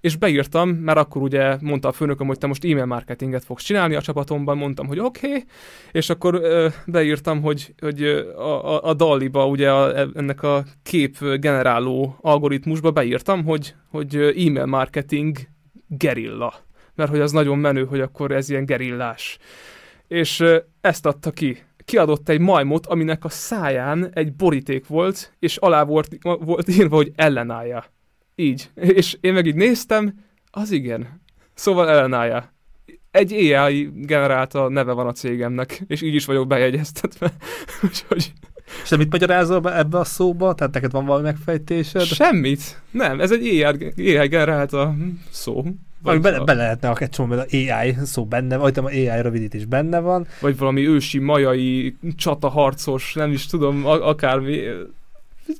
És beírtam, mert akkor ugye mondta a főnököm, hogy te most e-mail marketinget fogsz csinálni a csapatomban, mondtam, hogy oké, okay, és akkor ö, beírtam, hogy, hogy a, a, a DALI-ba, ugye a, ennek a kép generáló algoritmusba beírtam, hogy, hogy e-mail marketing gerilla mert hogy az nagyon menő, hogy akkor ez ilyen gerillás. És ezt adta ki. Kiadott egy majmot, aminek a száján egy boríték volt, és alá volt, volt írva, hogy ellenállja. Így. És én meg így néztem, az igen. Szóval ellenállja. Egy AI generálta neve van a cégemnek, és így is vagyok bejegyeztetve. Úgyhogy... És te mit magyarázol be ebbe a szóba? Tehát neked van valami megfejtésed? Semmit. Nem, ez egy AI, AI generálta szó. Vagy be, be lehetne a csomó AI szó benne, vagy a AI rövidítés benne van. Vagy valami ősi majai csataharcos, nem is tudom, akármi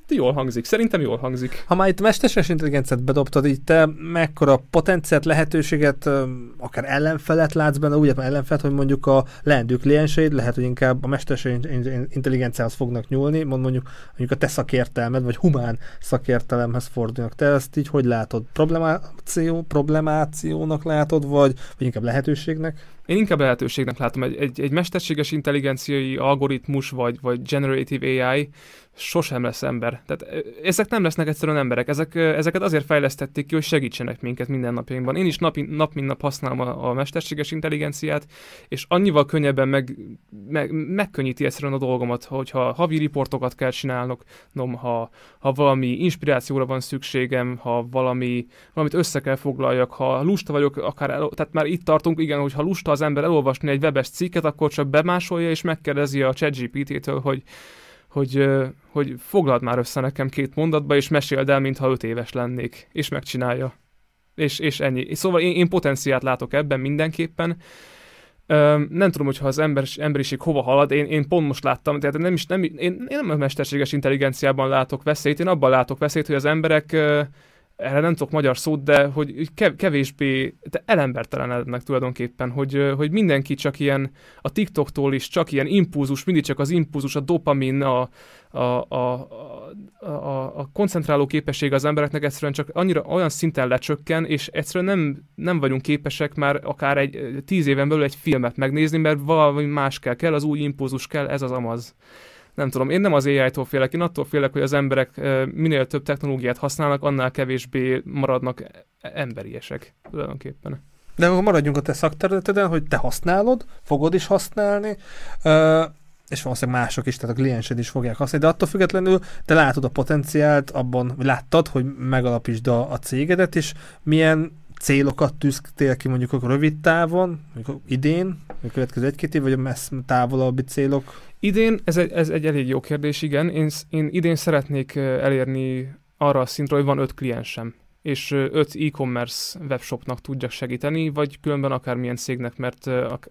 jól hangzik. Szerintem jól hangzik. Ha már itt mesterséges intelligenciát bedobtad, így te mekkora potenciált, lehetőséget, akár ellenfelet látsz benne, úgy ellenfelet, hogy mondjuk a leendő klienseid lehet, hogy inkább a mesterséges intelligenciához fognak nyúlni, mond mondjuk, mondjuk a te szakértelmed, vagy humán szakértelemhez fordulnak. Te ezt így hogy látod? Problemáció, problemációnak látod, vagy, vagy inkább lehetőségnek? Én inkább lehetőségnek látom, egy, egy, egy mesterséges intelligenciai algoritmus, vagy, vagy generative AI sosem lesz ember. Tehát ezek nem lesznek egyszerűen emberek, ezek, ezeket azért fejlesztették ki, hogy segítsenek minket mindennapjainkban. Én is nap, nap mint nap használom a, a mesterséges intelligenciát, és annyival könnyebben meg, meg, megkönnyíti egyszerűen a dolgomat, hogyha havi riportokat kell csinálnok, nom, ha, ha valami inspirációra van szükségem, ha valami, valamit össze kell foglaljak, ha lusta vagyok, akár el, tehát már itt tartunk, igen, hogy ha lusta az ember elolvasni egy webes cikket, akkor csak bemásolja és megkérdezi a ChatGPT-től, hogy hogy, hogy foglald már össze nekem két mondatba, és meséld el, mintha öt éves lennék, és megcsinálja. És, és ennyi. Szóval én, én potenciát látok ebben mindenképpen. Ö, nem tudom, hogyha az ember, emberiség hova halad, én, én pont most láttam, tehát nem is, nem, én, én nem a mesterséges intelligenciában látok veszélyt, én abban látok veszélyt, hogy az emberek erre nem tudok magyar szót, de hogy kevésbé de elembertelenednek tulajdonképpen, hogy, hogy mindenki csak ilyen, a TikToktól is csak ilyen impulzus, mindig csak az impulzus, a dopamin, a, a, a, a, a koncentráló képesség az embereknek egyszerűen csak annyira olyan szinten lecsökken, és egyszerűen nem, nem vagyunk képesek már akár egy tíz éven belül egy filmet megnézni, mert valami más kell, kell az új impulzus kell, ez az amaz nem tudom, én nem az AI-tól félek, én attól félek, hogy az emberek minél több technológiát használnak, annál kevésbé maradnak emberiesek tulajdonképpen. De akkor maradjunk a te szakterületeden, hogy te használod, fogod is használni, és valószínűleg mások is, tehát a kliensed is fogják használni, de attól függetlenül te látod a potenciált abban, láttad, hogy megalapítsd a, a cégedet, és milyen célokat tűztél ki mondjuk a rövid távon, mondjuk idén, a következő egy-két év, vagy a messz távolabbi célok? Idén, ez egy, ez egy elég jó kérdés, igen. Én, én idén szeretnék elérni arra a szintre, hogy van öt kliensem, és öt e-commerce webshopnak tudjak segíteni, vagy különben akármilyen cégnek, mert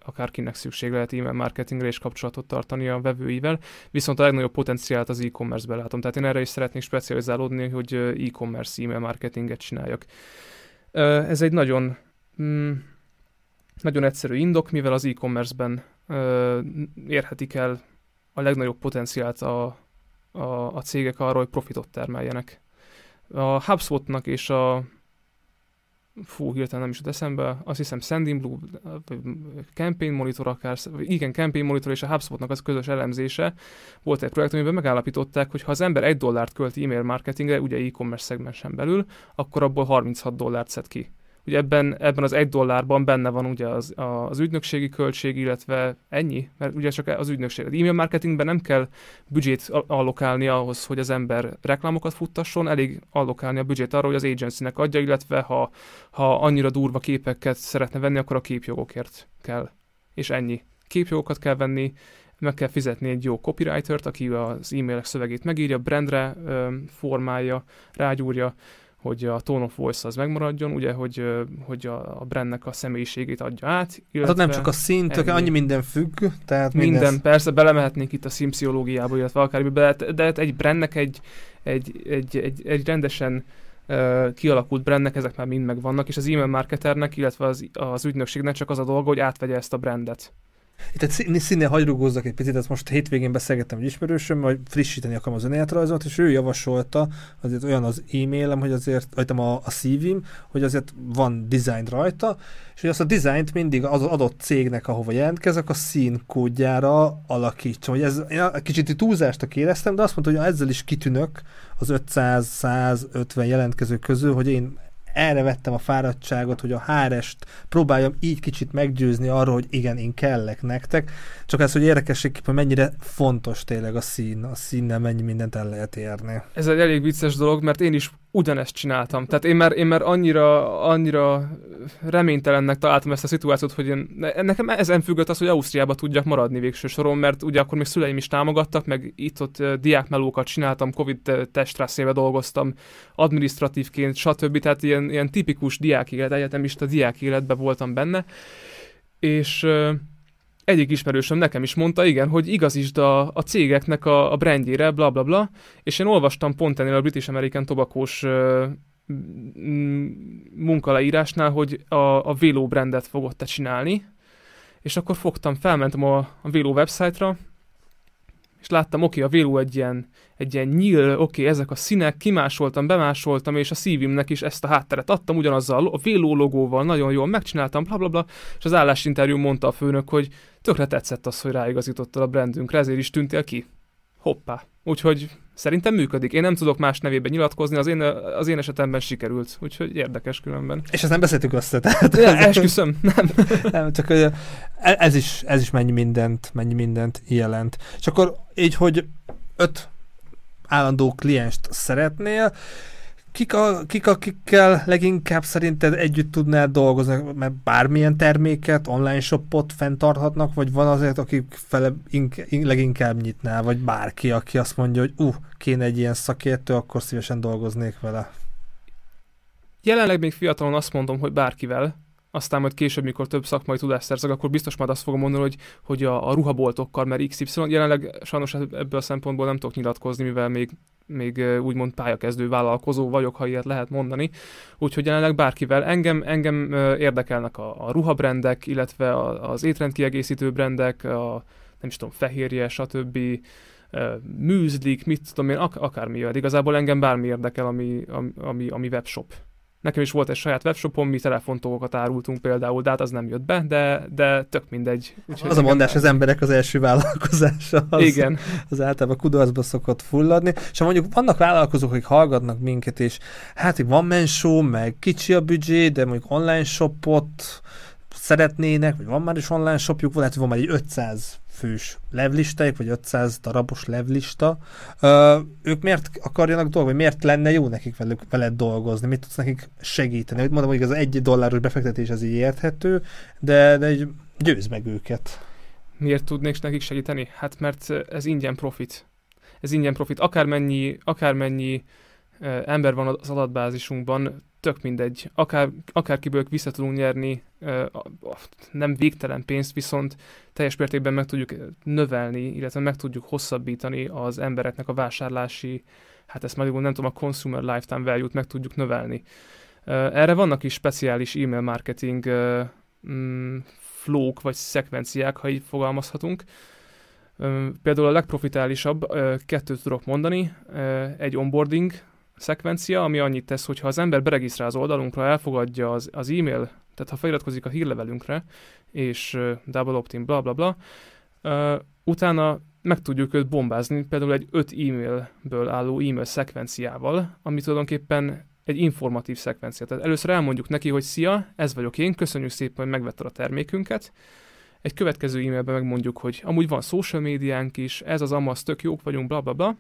akárkinek szükség lehet e-mail marketingre és kapcsolatot tartani a vevőivel, viszont a legnagyobb potenciált az e-commerce-be látom. Tehát én erre is szeretnék specializálódni, hogy e-commerce e-mail marketinget csináljak. Ez egy nagyon, mm, nagyon egyszerű indok, mivel az e-commerce-ben érhetik el a legnagyobb potenciált a, a, a cégek arra, hogy profitot termeljenek. A HubSpotnak és a fú, hirtelen nem is jut eszembe, azt hiszem Sending Blue, Campaign Monitor akár, igen, Campaign Monitor és a HubSpotnak az közös elemzése volt egy projekt, amiben megállapították, hogy ha az ember egy dollárt költ e-mail marketingre, ugye e-commerce szegmensen belül, akkor abból 36 dollárt szed ki. Ugye ebben, ebben az egy dollárban benne van ugye az, az ügynökségi költség, illetve ennyi, mert ugye csak az ügynökség. Az e-mail marketingben nem kell büdzsét allokálni ahhoz, hogy az ember reklámokat futtasson, elég allokálni a büdzsét arra, hogy az agencynek adja, illetve ha, ha annyira durva képeket szeretne venni, akkor a képjogokért kell. És ennyi. Képjogokat kell venni, meg kell fizetni egy jó copywritert, aki az e-mailek szövegét megírja, brandre formálja, rágyúrja, hogy a tone of voice az megmaradjon, ugye, hogy, hogy a, brandnek a személyiségét adja át. Hát nem csak a szint, ennyi. annyi minden függ. Tehát minden, minden persze, belemehetnénk itt a szimsziológiába, illetve akármibe, de, hát, de hát egy brandnek egy, egy, egy, egy, egy rendesen uh, kialakult brandnek ezek már mind megvannak, és az e-mail marketernek, illetve az, az ügynökségnek csak az a dolga, hogy átvegye ezt a brandet. Itt egy színe hagyrugózzak egy picit, ezt most hétvégén beszélgettem egy ismerősöm, hogy frissíteni akarom az önéletrajzot, és ő javasolta, azért olyan az e-mailem, hogy azért, vagy a, a szívim, hogy azért van design rajta, és hogy azt a dizájnt mindig az adott cégnek, ahova jelentkezek, a színkódjára alakítsam. Hogy ez, én kicsit túlzást éreztem, de azt mondta, hogy ezzel is kitűnök az 500-150 jelentkező közül, hogy én erre vettem a fáradtságot, hogy a hárest próbáljam így kicsit meggyőzni arról, hogy igen, én kellek nektek. Csak ez, hogy érdekességképpen mennyire fontos tényleg a szín, a színnel mennyi mindent el lehet érni. Ez egy elég vicces dolog, mert én is ugyanezt csináltam. Tehát én már, én már annyira, annyira reménytelennek találtam ezt a szituációt, hogy én, nekem ezen függött az, hogy Ausztriába tudjak maradni végső soron, mert ugye akkor még szüleim is támogattak, meg itt-ott diákmelókat csináltam, Covid testrászébe dolgoztam, administratívként, stb. Tehát ilyen, ilyen tipikus diákélet, egyetemista diákéletben voltam benne, és egyik ismerősöm nekem is mondta, igen, hogy igazítsd a, a cégeknek a, a brandjére, bla bla bla, és én olvastam pont ennél a British American Tobacco-s munkaleírásnál, hogy a, a Vélo brandet fogod te csinálni, és akkor fogtam, felmentem a, a Vélo website-ra, és láttam, oké, okay, a Vélo egy ilyen, egy ilyen nyíl, oké, okay, ezek a színek, kimásoltam, bemásoltam, és a szívimnek is ezt a hátteret adtam, ugyanazzal a Vélo logóval, nagyon jól megcsináltam, bla, bla, bla, és az állásinterjú mondta a főnök, hogy tökre tetszett az, hogy ráigazítottad a brandünkre, ezért is tűntél ki. Hoppá. Úgyhogy szerintem működik. Én nem tudok más nevében nyilatkozni, az én, az én esetemben sikerült, úgyhogy érdekes különben. És ezt nem beszéltük össze, tehát... Ja, esküszöm, nem. nem. csak hogy ez is, ez is mennyi mindent, mennyi mindent jelent. És akkor így, hogy öt állandó klienst szeretnél, kik, a, kik, akikkel leginkább szerinted együtt tudnál dolgozni, mert bármilyen terméket, online shopot fenntarthatnak, vagy van azért, akik fele ink, in, leginkább nyitnál, vagy bárki, aki azt mondja, hogy uh, kéne egy ilyen szakértő, akkor szívesen dolgoznék vele. Jelenleg még fiatalon azt mondom, hogy bárkivel, aztán majd később, mikor több szakmai tudást szerzek, akkor biztos majd azt fogom mondani, hogy, hogy a, a ruhaboltokkal, mert XY, jelenleg sajnos ebből a szempontból nem tudok nyilatkozni, mivel még még úgymond pályakezdő vállalkozó vagyok, ha ilyet lehet mondani. Úgyhogy jelenleg bárkivel engem, engem érdekelnek a, a ruhabrendek, illetve az étrendkiegészítő brendek, a nem is tudom, fehérje, stb. műzlik, mit tudom én, ak- akármi. Igazából engem bármi érdekel, ami, ami, ami webshop. Nekem is volt egy saját webshopom, mi telefontókat árultunk például, de hát az nem jött be, de, de tök mindegy. Úgyhogy az a mondás, az emberek az első vállalkozása. Az, Igen. Az általában kudarcba szokott fulladni. És ha mondjuk vannak vállalkozók, akik hallgatnak minket, és hát van mensó, meg kicsi a büdzsé, de mondjuk online shopot szeretnének, vagy van már is online shopjuk, lehet, hogy van már egy 500 fős levlistájuk, vagy 500 darabos levlista, ö, ők miért akarjanak dolgozni, miért lenne jó nekik velük, veled dolgozni, mit tudsz nekik segíteni? Mondom, hogy az egy dolláros befektetés az így érthető, de, de győz meg őket. Miért tudnék nekik segíteni? Hát mert ez ingyen profit. Ez ingyen profit. Akármennyi, akármennyi ember van az adatbázisunkban, tök mindegy. Akár, akárkiből vissza tudunk nyerni nem végtelen pénzt, viszont teljes mértékben meg tudjuk növelni, illetve meg tudjuk hosszabbítani az embereknek a vásárlási, hát ezt majd nem tudom, a consumer lifetime value-t meg tudjuk növelni. Erre vannak is speciális e-mail marketing mm, flók vagy szekvenciák, ha így fogalmazhatunk. Például a legprofitálisabb, kettőt tudok mondani, egy onboarding szekvencia, ami annyit tesz, hogy ha az ember beregisztrál az oldalunkra, elfogadja az, az e-mail, tehát ha feliratkozik a hírlevelünkre, és uh, double opt-in, bla bla bla, uh, utána meg tudjuk őt bombázni, például egy 5 e-mailből álló e-mail szekvenciával, ami tulajdonképpen egy informatív szekvencia. Tehát először elmondjuk neki, hogy szia, ez vagyok én, köszönjük szépen, hogy megvetted a termékünket. Egy következő e-mailben megmondjuk, hogy amúgy van social médiánk is, ez az amaz, tök jók vagyunk, bla bla bla.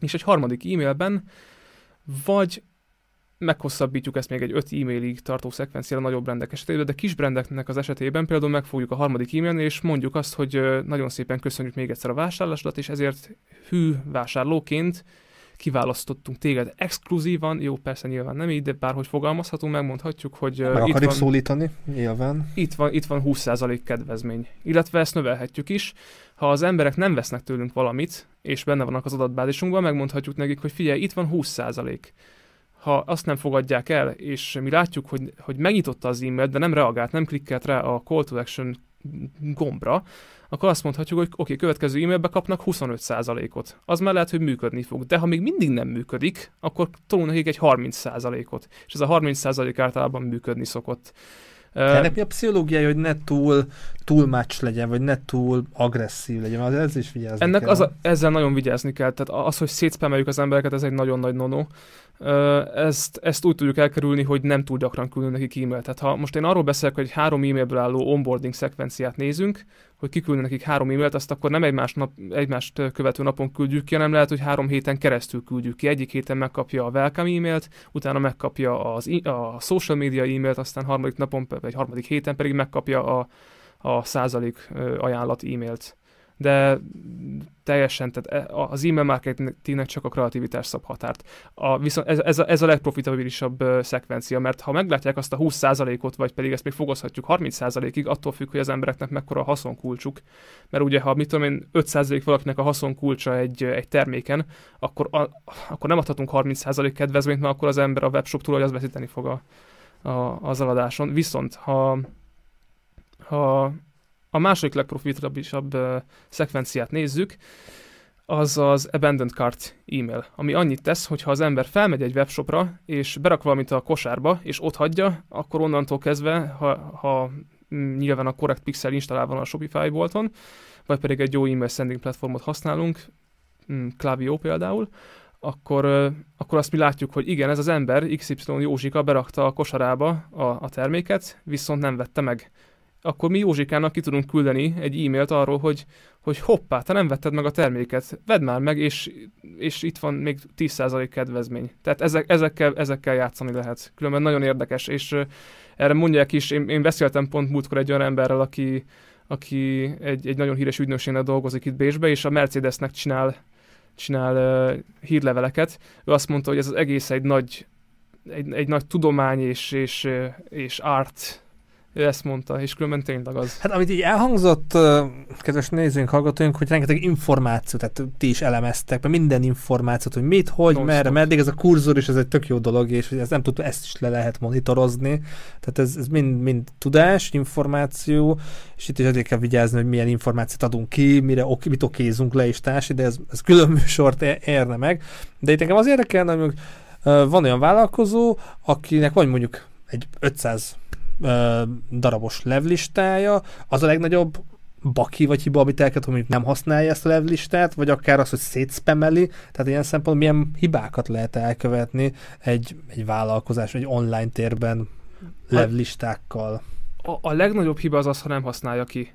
És egy harmadik e-mailben vagy meghosszabbítjuk ezt még egy 5 e-mailig tartó szekvenciára nagyobb brendek esetében, de kis brendeknek az esetében például megfogjuk a harmadik e-mailnél, és mondjuk azt, hogy nagyon szépen köszönjük még egyszer a vásárlásodat, és ezért hű vásárlóként kiválasztottunk téged exkluzívan, jó, persze nyilván nem így, de bárhogy fogalmazhatunk, megmondhatjuk, hogy Meg itt van, szólítani, nyilván. Itt van, itt van 20% kedvezmény. Illetve ezt növelhetjük is. Ha az emberek nem vesznek tőlünk valamit, és benne vannak az adatbázisunkban, megmondhatjuk nekik, hogy figyelj, itt van 20%. Ha azt nem fogadják el, és mi látjuk, hogy, hogy megnyitotta az e-mailt, de nem reagált, nem klikkelt rá a call to action gombra, akkor azt mondhatjuk, hogy oké, okay, következő e-mailbe kapnak 25%-ot. Az már lehet, hogy működni fog. De ha még mindig nem működik, akkor tolunk nekik egy 30%-ot. És ez a 30% általában működni szokott. Ennek mi a pszichológiája, hogy ne túl, túl match legyen, vagy ne túl agresszív legyen? Az ez is vigyázni Ennek kell. Az a, ezzel nagyon vigyázni kell. Tehát az, hogy szétszpemeljük az embereket, ez egy nagyon nagy nono. Ezt, ezt úgy tudjuk elkerülni, hogy nem túl gyakran küldünk nekik e-mailt. Tehát ha most én arról beszélek, hogy három e-mailből álló onboarding szekvenciát nézünk, hogy kiküldünk nekik három e-mailt, azt akkor nem egymás nap, egymást követő napon küldjük ki, hanem lehet, hogy három héten keresztül küldjük ki. Egyik héten megkapja a welcome e-mailt, utána megkapja az, a social media e-mailt, aztán harmadik napon, vagy harmadik héten pedig megkapja a, a százalék ajánlat e-mailt de teljesen, tehát e, az e-mail marketingnek csak a kreativitás szab határt. A, viszont ez, ez, a, ez a legprofitabilisabb szekvencia, mert ha meglátják azt a 20%-ot, vagy pedig ezt még fogozhatjuk 30%-ig, attól függ, hogy az embereknek mekkora a haszonkulcsuk. Mert ugye, ha mit tudom én, 5% valakinek a haszonkulcsa egy, egy terméken, akkor, a, akkor nem adhatunk 30% kedvezményt, mert akkor az ember a webshop hogy az veszíteni fog a, a, az eladáson. Viszont, ha, ha a második legprofitabilisabb szekvenciát nézzük, az az abandoned cart e-mail, ami annyit tesz, hogy ha az ember felmegy egy webshopra, és berak valamit a kosárba, és ott hagyja, akkor onnantól kezdve, ha, ha nyilván a korrekt pixel installálva van a Shopify bolton, vagy pedig egy jó e-mail sending platformot használunk, mm, Klaviyo például, akkor, akkor azt mi látjuk, hogy igen, ez az ember, XY Józsika berakta a kosarába a, a terméket, viszont nem vette meg akkor mi Józsikának ki tudunk küldeni egy e-mailt arról, hogy, hogy hoppá, te nem vetted meg a terméket, vedd már meg, és, és itt van még 10% kedvezmény. Tehát ezek, ezekkel, ezekkel játszani lehet. Különben nagyon érdekes, és erre mondják is, én, én beszéltem pont múltkor egy olyan emberrel, aki, aki egy, egy nagyon híres ügynökségnek dolgozik itt Bécsbe, és a Mercedesnek csinál, csinál uh, hírleveleket. Ő azt mondta, hogy ez az egész egy nagy, egy, egy nagy tudomány és, és, és art ő ezt mondta, és különben tényleg az. Hát amit így elhangzott, kedves nézőink, hallgatóink, hogy rengeteg információt, tehát ti is elemeztek, mert minden információt, hogy mit, hogy, non merre, meddig, ez a kurzor is, ez egy tök jó dolog, és hogy ez nem tudta, ezt is le lehet monitorozni. Tehát ez, ez mind, mind tudás, információ, és itt is azért kell vigyázni, hogy milyen információt adunk ki, mire ok, mit okézunk le és társi, de ez, ez külön műsort érne meg. De itt nekem az érdekelne, hogy van olyan vállalkozó, akinek vagy mondjuk egy 500 ö, darabos levlistája, az a legnagyobb baki vagy hiba, amit elkezd, hogy nem használja ezt a levlistát, vagy akár az, hogy szétszpemeli, tehát ilyen szempontból milyen hibákat lehet elkövetni egy, egy vállalkozás, egy online térben levlistákkal. A, a legnagyobb hiba az az, ha nem használja ki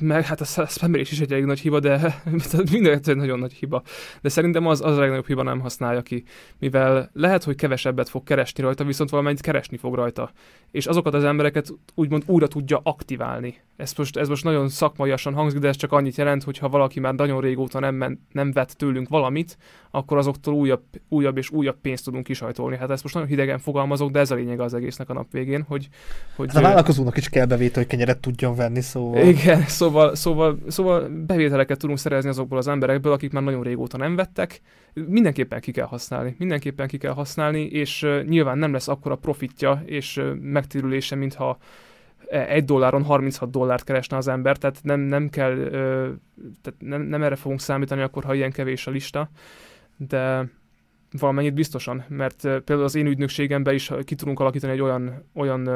meg hát a spammerés is egy elég nagy hiba, de minden egy nagyon nagy hiba. De szerintem az, az a legnagyobb hiba nem használja ki, mivel lehet, hogy kevesebbet fog keresni rajta, viszont valamennyit keresni fog rajta. És azokat az embereket úgymond újra tudja aktiválni. Ez most, ez most nagyon szakmaiasan hangzik, de ez csak annyit jelent, hogy ha valaki már nagyon régóta nem, men, nem vett tőlünk valamit, akkor azoktól újabb, újabb és újabb pénzt tudunk kisajtolni. Hát ezt most nagyon hidegen fogalmazok, de ez a lényeg az egésznek a nap végén, hogy... hogy hát a vállalkozónak is kell bevétel, hogy kenyeret tudjon venni, szóval... Igen, szóval, szóval, szóval bevételeket tudunk szerezni azokból az emberekből, akik már nagyon régóta nem vettek. Mindenképpen ki kell használni. Mindenképpen ki kell használni, és nyilván nem lesz akkora profitja és megtérülése, mintha egy dolláron 36 dollárt keresne az ember, tehát nem, nem kell, tehát nem, nem erre fogunk számítani akkor, ha ilyen kevés a lista, de valamennyit biztosan, mert például az én ügynökségemben is ki tudunk alakítani egy olyan, olyan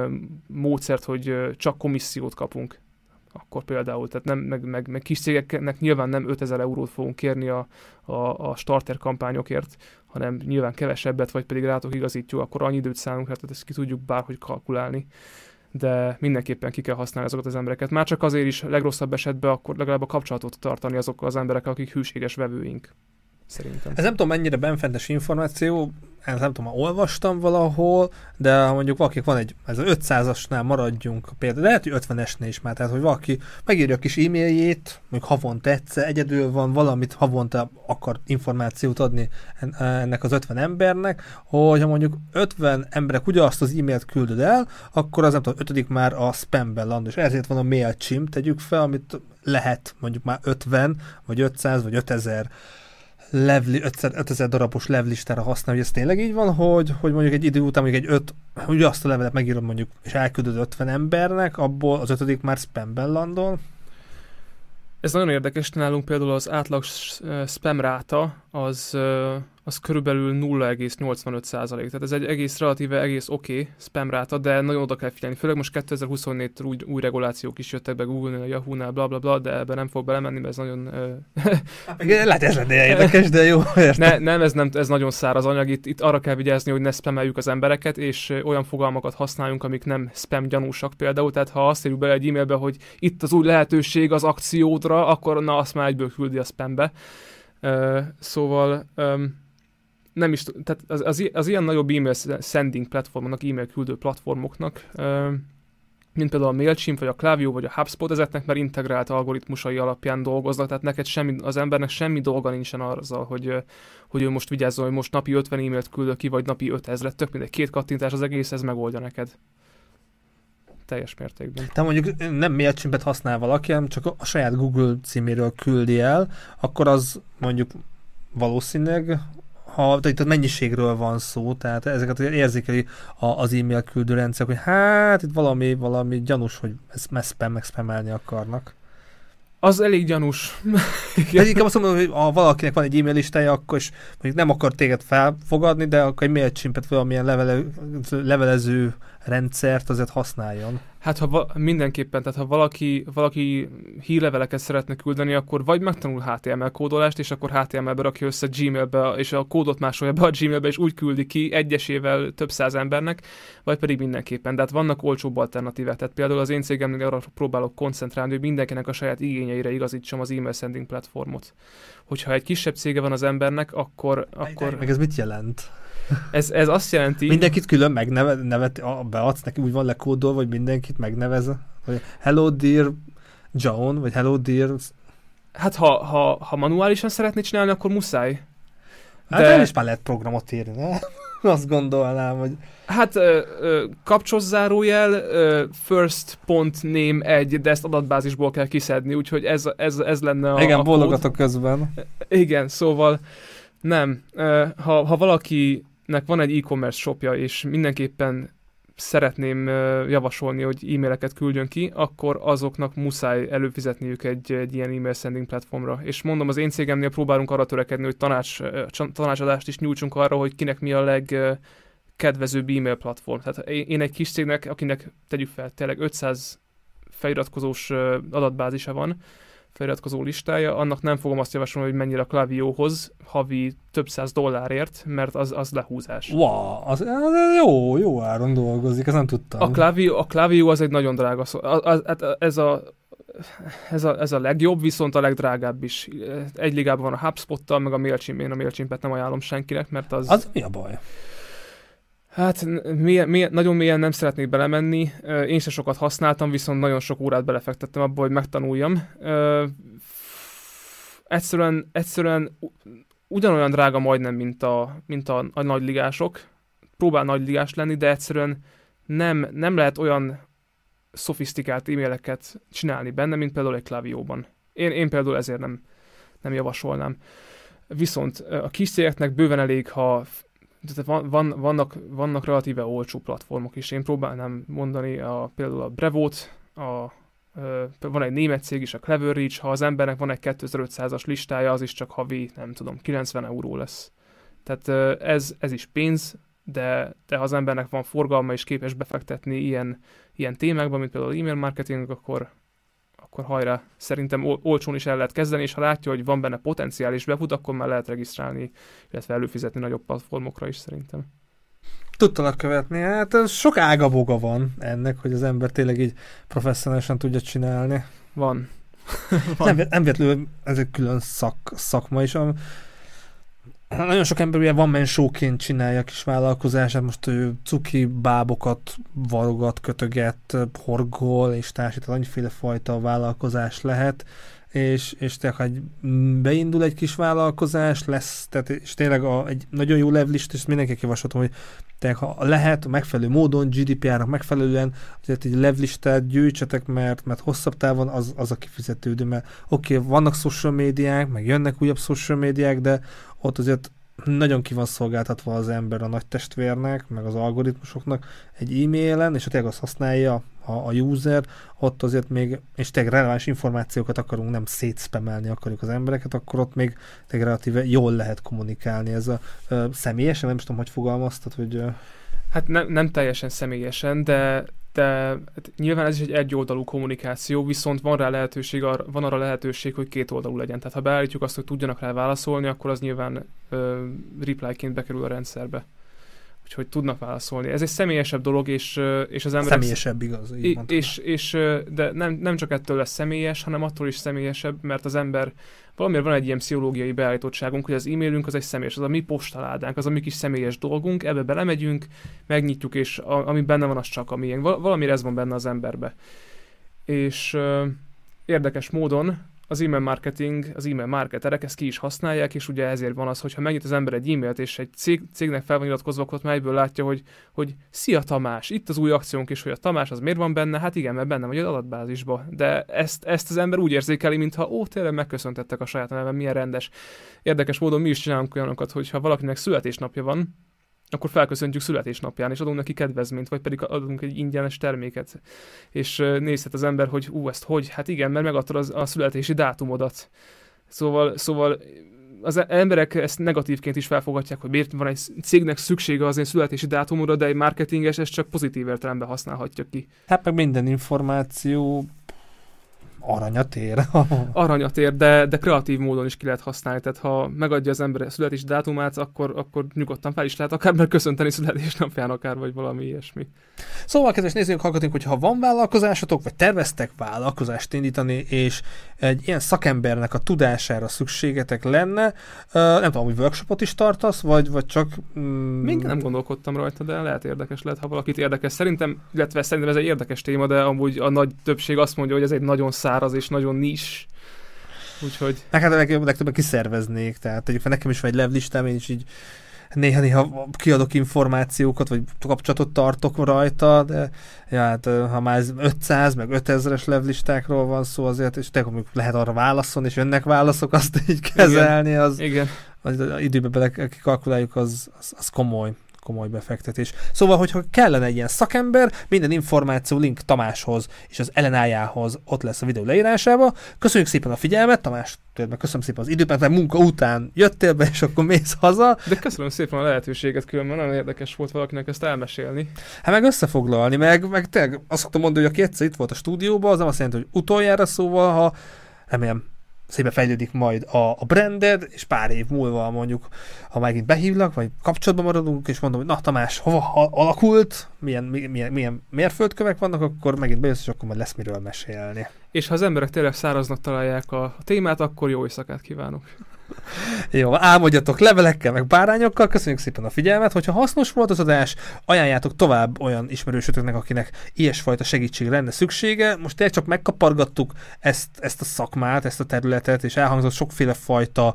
módszert, hogy csak komissziót kapunk. Akkor például, tehát nem, meg, meg, meg kis cégeknek nyilván nem 5000 eurót fogunk kérni a, a, a starter kampányokért, hanem nyilván kevesebbet, vagy pedig rátok igazítjuk, akkor annyi időt szánunk tehát ezt ki tudjuk bárhogy kalkulálni de mindenképpen ki kell használni azokat az embereket. Már csak azért is legrosszabb esetben akkor legalább a kapcsolatot tartani azokkal az emberekkel, akik hűséges vevőink. Szerintem. Ez nem tudom mennyire benfentes információ, ezt nem tudom, olvastam valahol, de mondjuk valaki van egy, ez a 500-asnál maradjunk például, lehet, hogy 50-esnél is már, tehát hogy valaki megírja a kis e-mailjét, mondjuk havonta egyszer, egyedül van valamit, havonta akar információt adni ennek az 50 embernek, hogy ha mondjuk 50 emberek ugyanazt az e-mailt küldöd el, akkor az nem tudom, ötödik már a spamben landol, és ezért van a MailChimp, tegyük fel, amit lehet mondjuk már 50, vagy 500, vagy 5000 levli, 5000 darabos levlistára használni, hogy ez tényleg így van, hogy, hogy mondjuk egy idő után mondjuk egy öt, ugye azt a levelet megírom mondjuk, és elküldöd 50 embernek, abból az ötödik már spamben landol. Ez nagyon érdekes, nálunk például az átlag spam ráta az, az körülbelül 0,85 százalék. Tehát ez egy egész relatíve egész oké okay spam ráta, de nagyon oda kell figyelni. Főleg most 2024-től új, új regulációk is jöttek be Google-nél, Yahoo-nál, bla bla bla, de ebben nem fog belemenni, mert ez nagyon... Lehet ez lenne érdekes, de jó. Ne, nem, ez, nem, ez nagyon száraz anyag. Itt, itt arra kell vigyázni, hogy ne spameljük az embereket, és olyan fogalmakat használjunk, amik nem spam gyanúsak például. Tehát ha azt írjuk bele egy e-mailbe, hogy itt az új lehetőség az akciódra, akkor na azt már egyből küldi a spambe. Uh, szóval um, nem is, tehát az, az, az ilyen nagyobb e-mail sending platformoknak, e-mail küldő platformoknak, uh, mint például a MailChimp, vagy a Klaviyo, vagy a HubSpot, ezeknek már integrált algoritmusai alapján dolgoznak, tehát neked semmi, az embernek semmi dolga nincsen azzal, hogy, hogy ő most vigyázzon, hogy most napi 50 e-mailt küldök ki, vagy napi 5000, tök mindegy, két kattintás az egész, ez megoldja neked teljes mértékben. Tehát mondjuk nem MailChimpet használ valaki, hanem csak a saját Google címéről küldi el, akkor az mondjuk valószínűleg ha itt a mennyiségről van szó, tehát ezeket érzékeli az e-mail küldő rendszer, hogy hát itt valami, valami gyanús, hogy ezt spam meg spamelni akarnak. Az elég gyanús. de inkább azt mondom, hogy ha valakinek van egy e-mail listája, akkor is mondjuk nem akar téged felfogadni, de akkor egy MailChimpet valamilyen levele, levelező rendszert azért használjon. Hát ha va- mindenképpen, tehát ha valaki, valaki hírleveleket szeretne küldeni, akkor vagy megtanul HTML kódolást, és akkor HTML-be rakja össze Gmailbe, és a kódot másolja be a Gmailbe, és úgy küldi ki egyesével több száz embernek, vagy pedig mindenképpen. De hát vannak olcsóbb alternatívák. Tehát például az én cégemnél arra próbálok koncentrálni, hogy mindenkinek a saját igényeire igazítsam az email sending platformot. Hogyha egy kisebb cége van az embernek, akkor... akkor... Meg ez mit jelent? Ez, ez azt jelenti... Mindenkit külön megneve, nevet, beadsz neki, úgy van lekódolva, vagy mindenkit megnevez, hogy hello dear John, vagy hello dear... Hát ha, ha, ha manuálisan szeretné csinálni, akkor muszáj. Hát De... Hát is már lehet programot írni, ne? Azt gondolnám, hogy... Hát ö, zárójel, ö, first pont name egy, de ezt adatbázisból kell kiszedni, úgyhogy ez, ez, ez lenne a Igen, bólogatok közben. Igen, szóval nem. Ha, ha valaki nek van egy e-commerce shopja, és mindenképpen szeretném javasolni, hogy e-maileket küldjön ki, akkor azoknak muszáj előfizetniük egy, egy ilyen e-mail sending platformra. És mondom, az én cégemnél próbálunk arra törekedni, hogy tanács, tanácsadást is nyújtsunk arra, hogy kinek mi a legkedvezőbb e-mail platform. Tehát én egy kis cégnek, akinek tegyük fel, tényleg 500 feliratkozós adatbázisa van, feliratkozó listája, annak nem fogom azt javasolni, hogy mennyire a Klavióhoz havi több száz dollárért, mert az, az lehúzás. Wow, az, az jó, jó áron dolgozik, ezt nem tudtam. A Klavió, a Klavió az egy nagyon drága szó. Hát ez a ez a, ez a legjobb, viszont a legdrágább is. Egy ligában van a HubSpot-tal, meg a MailChimp. Én a MailChimp-et nem ajánlom senkinek, mert az... Az mi a baj? Hát mélyen, mélyen, nagyon mélyen nem szeretnék belemenni. Én se sokat használtam, viszont nagyon sok órát belefektettem abba, hogy megtanuljam. Egyszerűen, egyszerűen ugyanolyan drága majdnem, mint a, mint a, a nagy ligások. Próbál nagy ligás lenni, de egyszerűen nem, nem lehet olyan szofisztikált e-maileket csinálni benne, mint például egy klavióban. Én, én például ezért nem, nem javasolnám. Viszont a kis cégeknek bőven elég, ha tehát van, van, vannak, vannak relatíve olcsó platformok is. Én próbálnám mondani a, például a Brevot, a, van egy német cég is, a Clever Reach, ha az embernek van egy 2500-as listája, az is csak havi, nem tudom, 90 euró lesz. Tehát ez, ez is pénz, de, de ha az embernek van forgalma és képes befektetni ilyen, ilyen témákban, mint például e-mail marketing, akkor, akkor hajrá, szerintem olcsón is el lehet kezdeni, és ha látja, hogy van benne potenciál és befut, akkor már lehet regisztrálni, illetve előfizetni nagyobb platformokra is szerintem. Tudtalak követni, hát sok ágaboga van ennek, hogy az ember tényleg így professzionálisan tudja csinálni. Van. van. Nem, nem véletlenül ez egy külön szak, szakma is. Nagyon sok ember ugye van men showként csinálja kis vállalkozását, most ő cuki bábokat varogat, kötöget, horgol és társít, annyiféle fajta vállalkozás lehet, és, és tényleg, ha egy, beindul egy kis vállalkozás, lesz, tehát, és tényleg a, egy nagyon jó levlist, és mindenki javaslatom, hogy tényleg, ha lehet, megfelelő módon, GDPR-nak megfelelően, azért egy levlistát gyűjtsetek, mert, mert hosszabb távon az, az a kifizetődő, mert oké, okay, vannak social médiák, meg jönnek újabb social médiák, de ott azért nagyon ki van szolgáltatva az ember a nagy testvérnek, meg az algoritmusoknak egy e-mailen, és ha tényleg azt használja a, a user, ott azért még, és tényleg releváns információkat akarunk, nem szétszpemelni akarjuk az embereket, akkor ott még tényleg relatíve jól lehet kommunikálni. Ez a ö, személyesen, nem is tudom, hogy fogalmaztad, hogy... Ö... Hát nem, nem teljesen személyesen, de de hát nyilván ez is egy egyoldalú kommunikáció, viszont van rá lehetőség, ar, van arra lehetőség, hogy két oldalú legyen. Tehát ha beállítjuk azt, hogy tudjanak rá válaszolni, akkor az nyilván ö, reply-ként bekerül a rendszerbe. Úgyhogy tudnak válaszolni. Ez egy személyesebb dolog, és, és az emberek... Személyesebb, igaz. Így és, és, de nem, nem csak ettől lesz személyes, hanem attól is személyesebb, mert az ember valamiért van egy ilyen pszichológiai beállítottságunk, hogy az e-mailünk az egy személyes, az a mi postaládánk, az a mi kis személyes dolgunk, ebbe belemegyünk, megnyitjuk, és a, ami benne van, az csak a miénk. Val- valamire ez van benne az emberbe. És érdekes módon az e-mail marketing, az e-mail marketerek ezt ki is használják, és ugye ezért van az, hogy ha megnyit az ember egy e-mailt, és egy cég, cégnek fel van iratkozva, akkor egyből látja, hogy, hogy szia Tamás, itt az új akciónk is, hogy a Tamás az miért van benne, hát igen, mert benne vagy az adatbázisba, de ezt, ezt az ember úgy érzékeli, mintha ó, tényleg megköszöntettek a saját nevem, milyen rendes. Érdekes módon mi is csinálunk olyanokat, hogy ha valakinek születésnapja van, akkor felköszöntjük születésnapján, és adunk neki kedvezményt, vagy pedig adunk egy ingyenes terméket. És nézhet az ember, hogy ú, ezt hogy? Hát igen, mert megadtad az, a születési dátumodat. Szóval, szóval az e- emberek ezt negatívként is felfogadják, hogy miért van egy cégnek szüksége az én születési dátumodra, de egy marketinges ezt csak pozitív értelemben használhatja ki. Hát meg minden információ aranyat ér. aranyat ér, de, de kreatív módon is ki lehet használni. Tehát ha megadja az ember a születési dátumát, akkor, akkor nyugodtan fel is lehet akár megköszönteni születésnapján, akár vagy valami ilyesmi. Szóval, kedves nézők, hallgatunk, hogy ha van vállalkozásotok, vagy terveztek vállalkozást indítani, és egy ilyen szakembernek a tudására szükségetek lenne, nem tudom, hogy workshopot is tartasz, vagy, vagy csak... Mm... Még nem gondolkodtam rajta, de lehet érdekes lehet, ha valakit érdekes. Szerintem, illetve szerintem ez egy érdekes téma, de amúgy a nagy többség azt mondja, hogy ez egy nagyon száraz és nagyon nis. Úgyhogy... Hát legtöbben kiszerveznék, tehát egyébként nekem is van egy levlistám, én is így néha-néha kiadok információkat, vagy kapcsolatot tartok rajta, de ja, hát, ha már 500, meg 5000-es levlistákról van szó azért, és tényleg lehet arra válaszolni, és önnek válaszok, azt így kezelni, az, Igen. az, az időbe bele kalkuláljuk, az, az, az komoly komoly befektetés. Szóval, hogyha kellene egy ilyen szakember, minden információ link Tamáshoz és az ellenájához ott lesz a videó leírásában. Köszönjük szépen a figyelmet, Tamás, tőled köszönöm szépen az időt, mert munka után jöttél be, és akkor mész haza. De köszönöm szépen a lehetőséget, különben nagyon érdekes volt valakinek ezt elmesélni. Hát meg összefoglalni, meg, meg tényleg azt szoktam mondani, hogy aki egyszer itt volt a stúdióban, az nem azt jelenti, hogy utoljára szóval, ha remélem szépen fejlődik majd a, a branded, és pár év múlva mondjuk, ha megint behívlak, vagy kapcsolatban maradunk, és mondom, hogy na Tamás, hova alakult, milyen, milyen, milyen mérföldkövek vannak, akkor megint bejössz, és akkor majd lesz miről mesélni. És ha az emberek tényleg száraznak találják a témát, akkor jó éjszakát kívánok. Jó, álmodjatok levelekkel, meg bárányokkal, köszönjük szépen a figyelmet, hogyha hasznos volt az adás, ajánljátok tovább olyan ismerősötöknek, akinek ilyesfajta segítség lenne szüksége. Most tényleg csak megkapargattuk ezt, ezt a szakmát, ezt a területet, és elhangzott sokféle fajta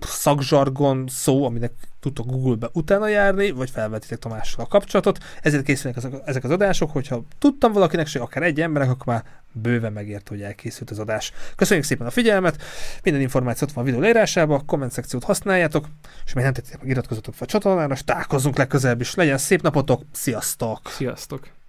szakzsargon szó, aminek tudtok Google-be utána járni, vagy felvetitek Tamással a kapcsolatot. Ezért készülnek ezek, az adások, hogyha tudtam valakinek, se akár egy emberek, akkor már bőven megért, hogy elkészült az adás. Köszönjük szépen a figyelmet, minden információt van a videó leírásában, a komment szekciót használjátok, és még nem tettétek iratkozzatok fel a csatornára, és találkozzunk legközelebb is. Legyen szép napotok, sziasztok! Sziasztok!